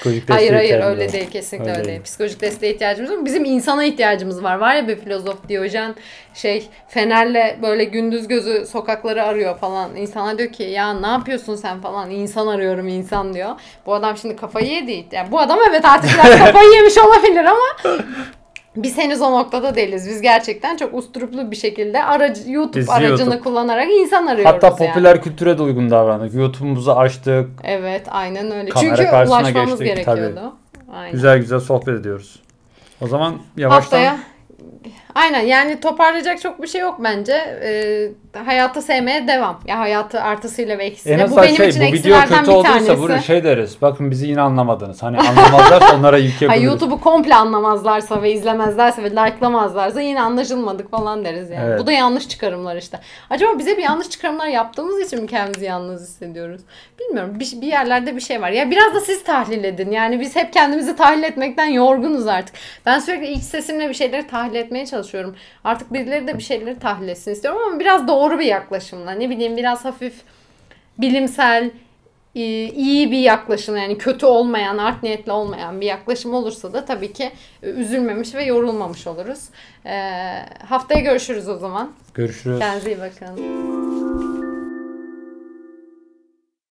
psikolojik desteğe Hayır hayır öyle var. değil kesinlikle Öyle öyle, değil. değil. Psikolojik desteğe ihtiyacımız var. Bizim insana ihtiyacımız var. Var ya bir filozof Diyojen şey Fener'le böyle gündüz gözü sokakları arıyor falan. İnsana diyor ki ya ne yapıyorsun sen falan. İnsan arıyorum insan diyor. Bu adam şimdi kafayı yedi. Yani bu adam evet artık biraz kafayı yemiş olabilir ama biz henüz o noktada değiliz. Biz gerçekten çok usturuplu bir şekilde aracı, YouTube Biz aracını YouTube. kullanarak insan arıyoruz Hatta yani. popüler kültüre de uygun davrandık. YouTube'umuzu açtık. Evet aynen öyle. Kamera Çünkü ulaşmamız geçtik, gerekiyordu. Aynen. Güzel güzel sohbet ediyoruz. O zaman yavaştan Haftaya Aynen yani toparlayacak çok bir şey yok bence. Ee, hayatı sevmeye devam. Ya hayatı artısıyla ve en eksiyle. Bu azından benim şey için bu video eksilerden kötü bir olduysa tanesi. bunu şey deriz. Bakın bizi yine anlamadınız. Hani anlamazlarsa onlara Hayır, yükleyebiliriz. YouTube'u komple anlamazlarsa ve izlemezlerse ve like'lamazlarsa yine anlaşılmadık falan deriz yani. Evet. Bu da yanlış çıkarımlar işte. Acaba bize bir yanlış çıkarımlar yaptığımız için mi kendimizi yalnız hissediyoruz? Bilmiyorum. Bir, bir yerlerde bir şey var. Ya biraz da siz tahlil edin. Yani biz hep kendimizi tahlil etmekten yorgunuz artık. Ben sürekli iç sesimle bir şeyleri tahlil etmeye çalışıyorum. Artık birileri de bir şeyleri tahlil etsin istiyorum ama biraz doğru bir yaklaşımla. Ne bileyim biraz hafif bilimsel e, iyi bir yaklaşım yani kötü olmayan, art niyetli olmayan bir yaklaşım olursa da tabii ki e, üzülmemiş ve yorulmamış oluruz. Ee, haftaya görüşürüz o zaman. Görüşürüz. Kendinize iyi bakın.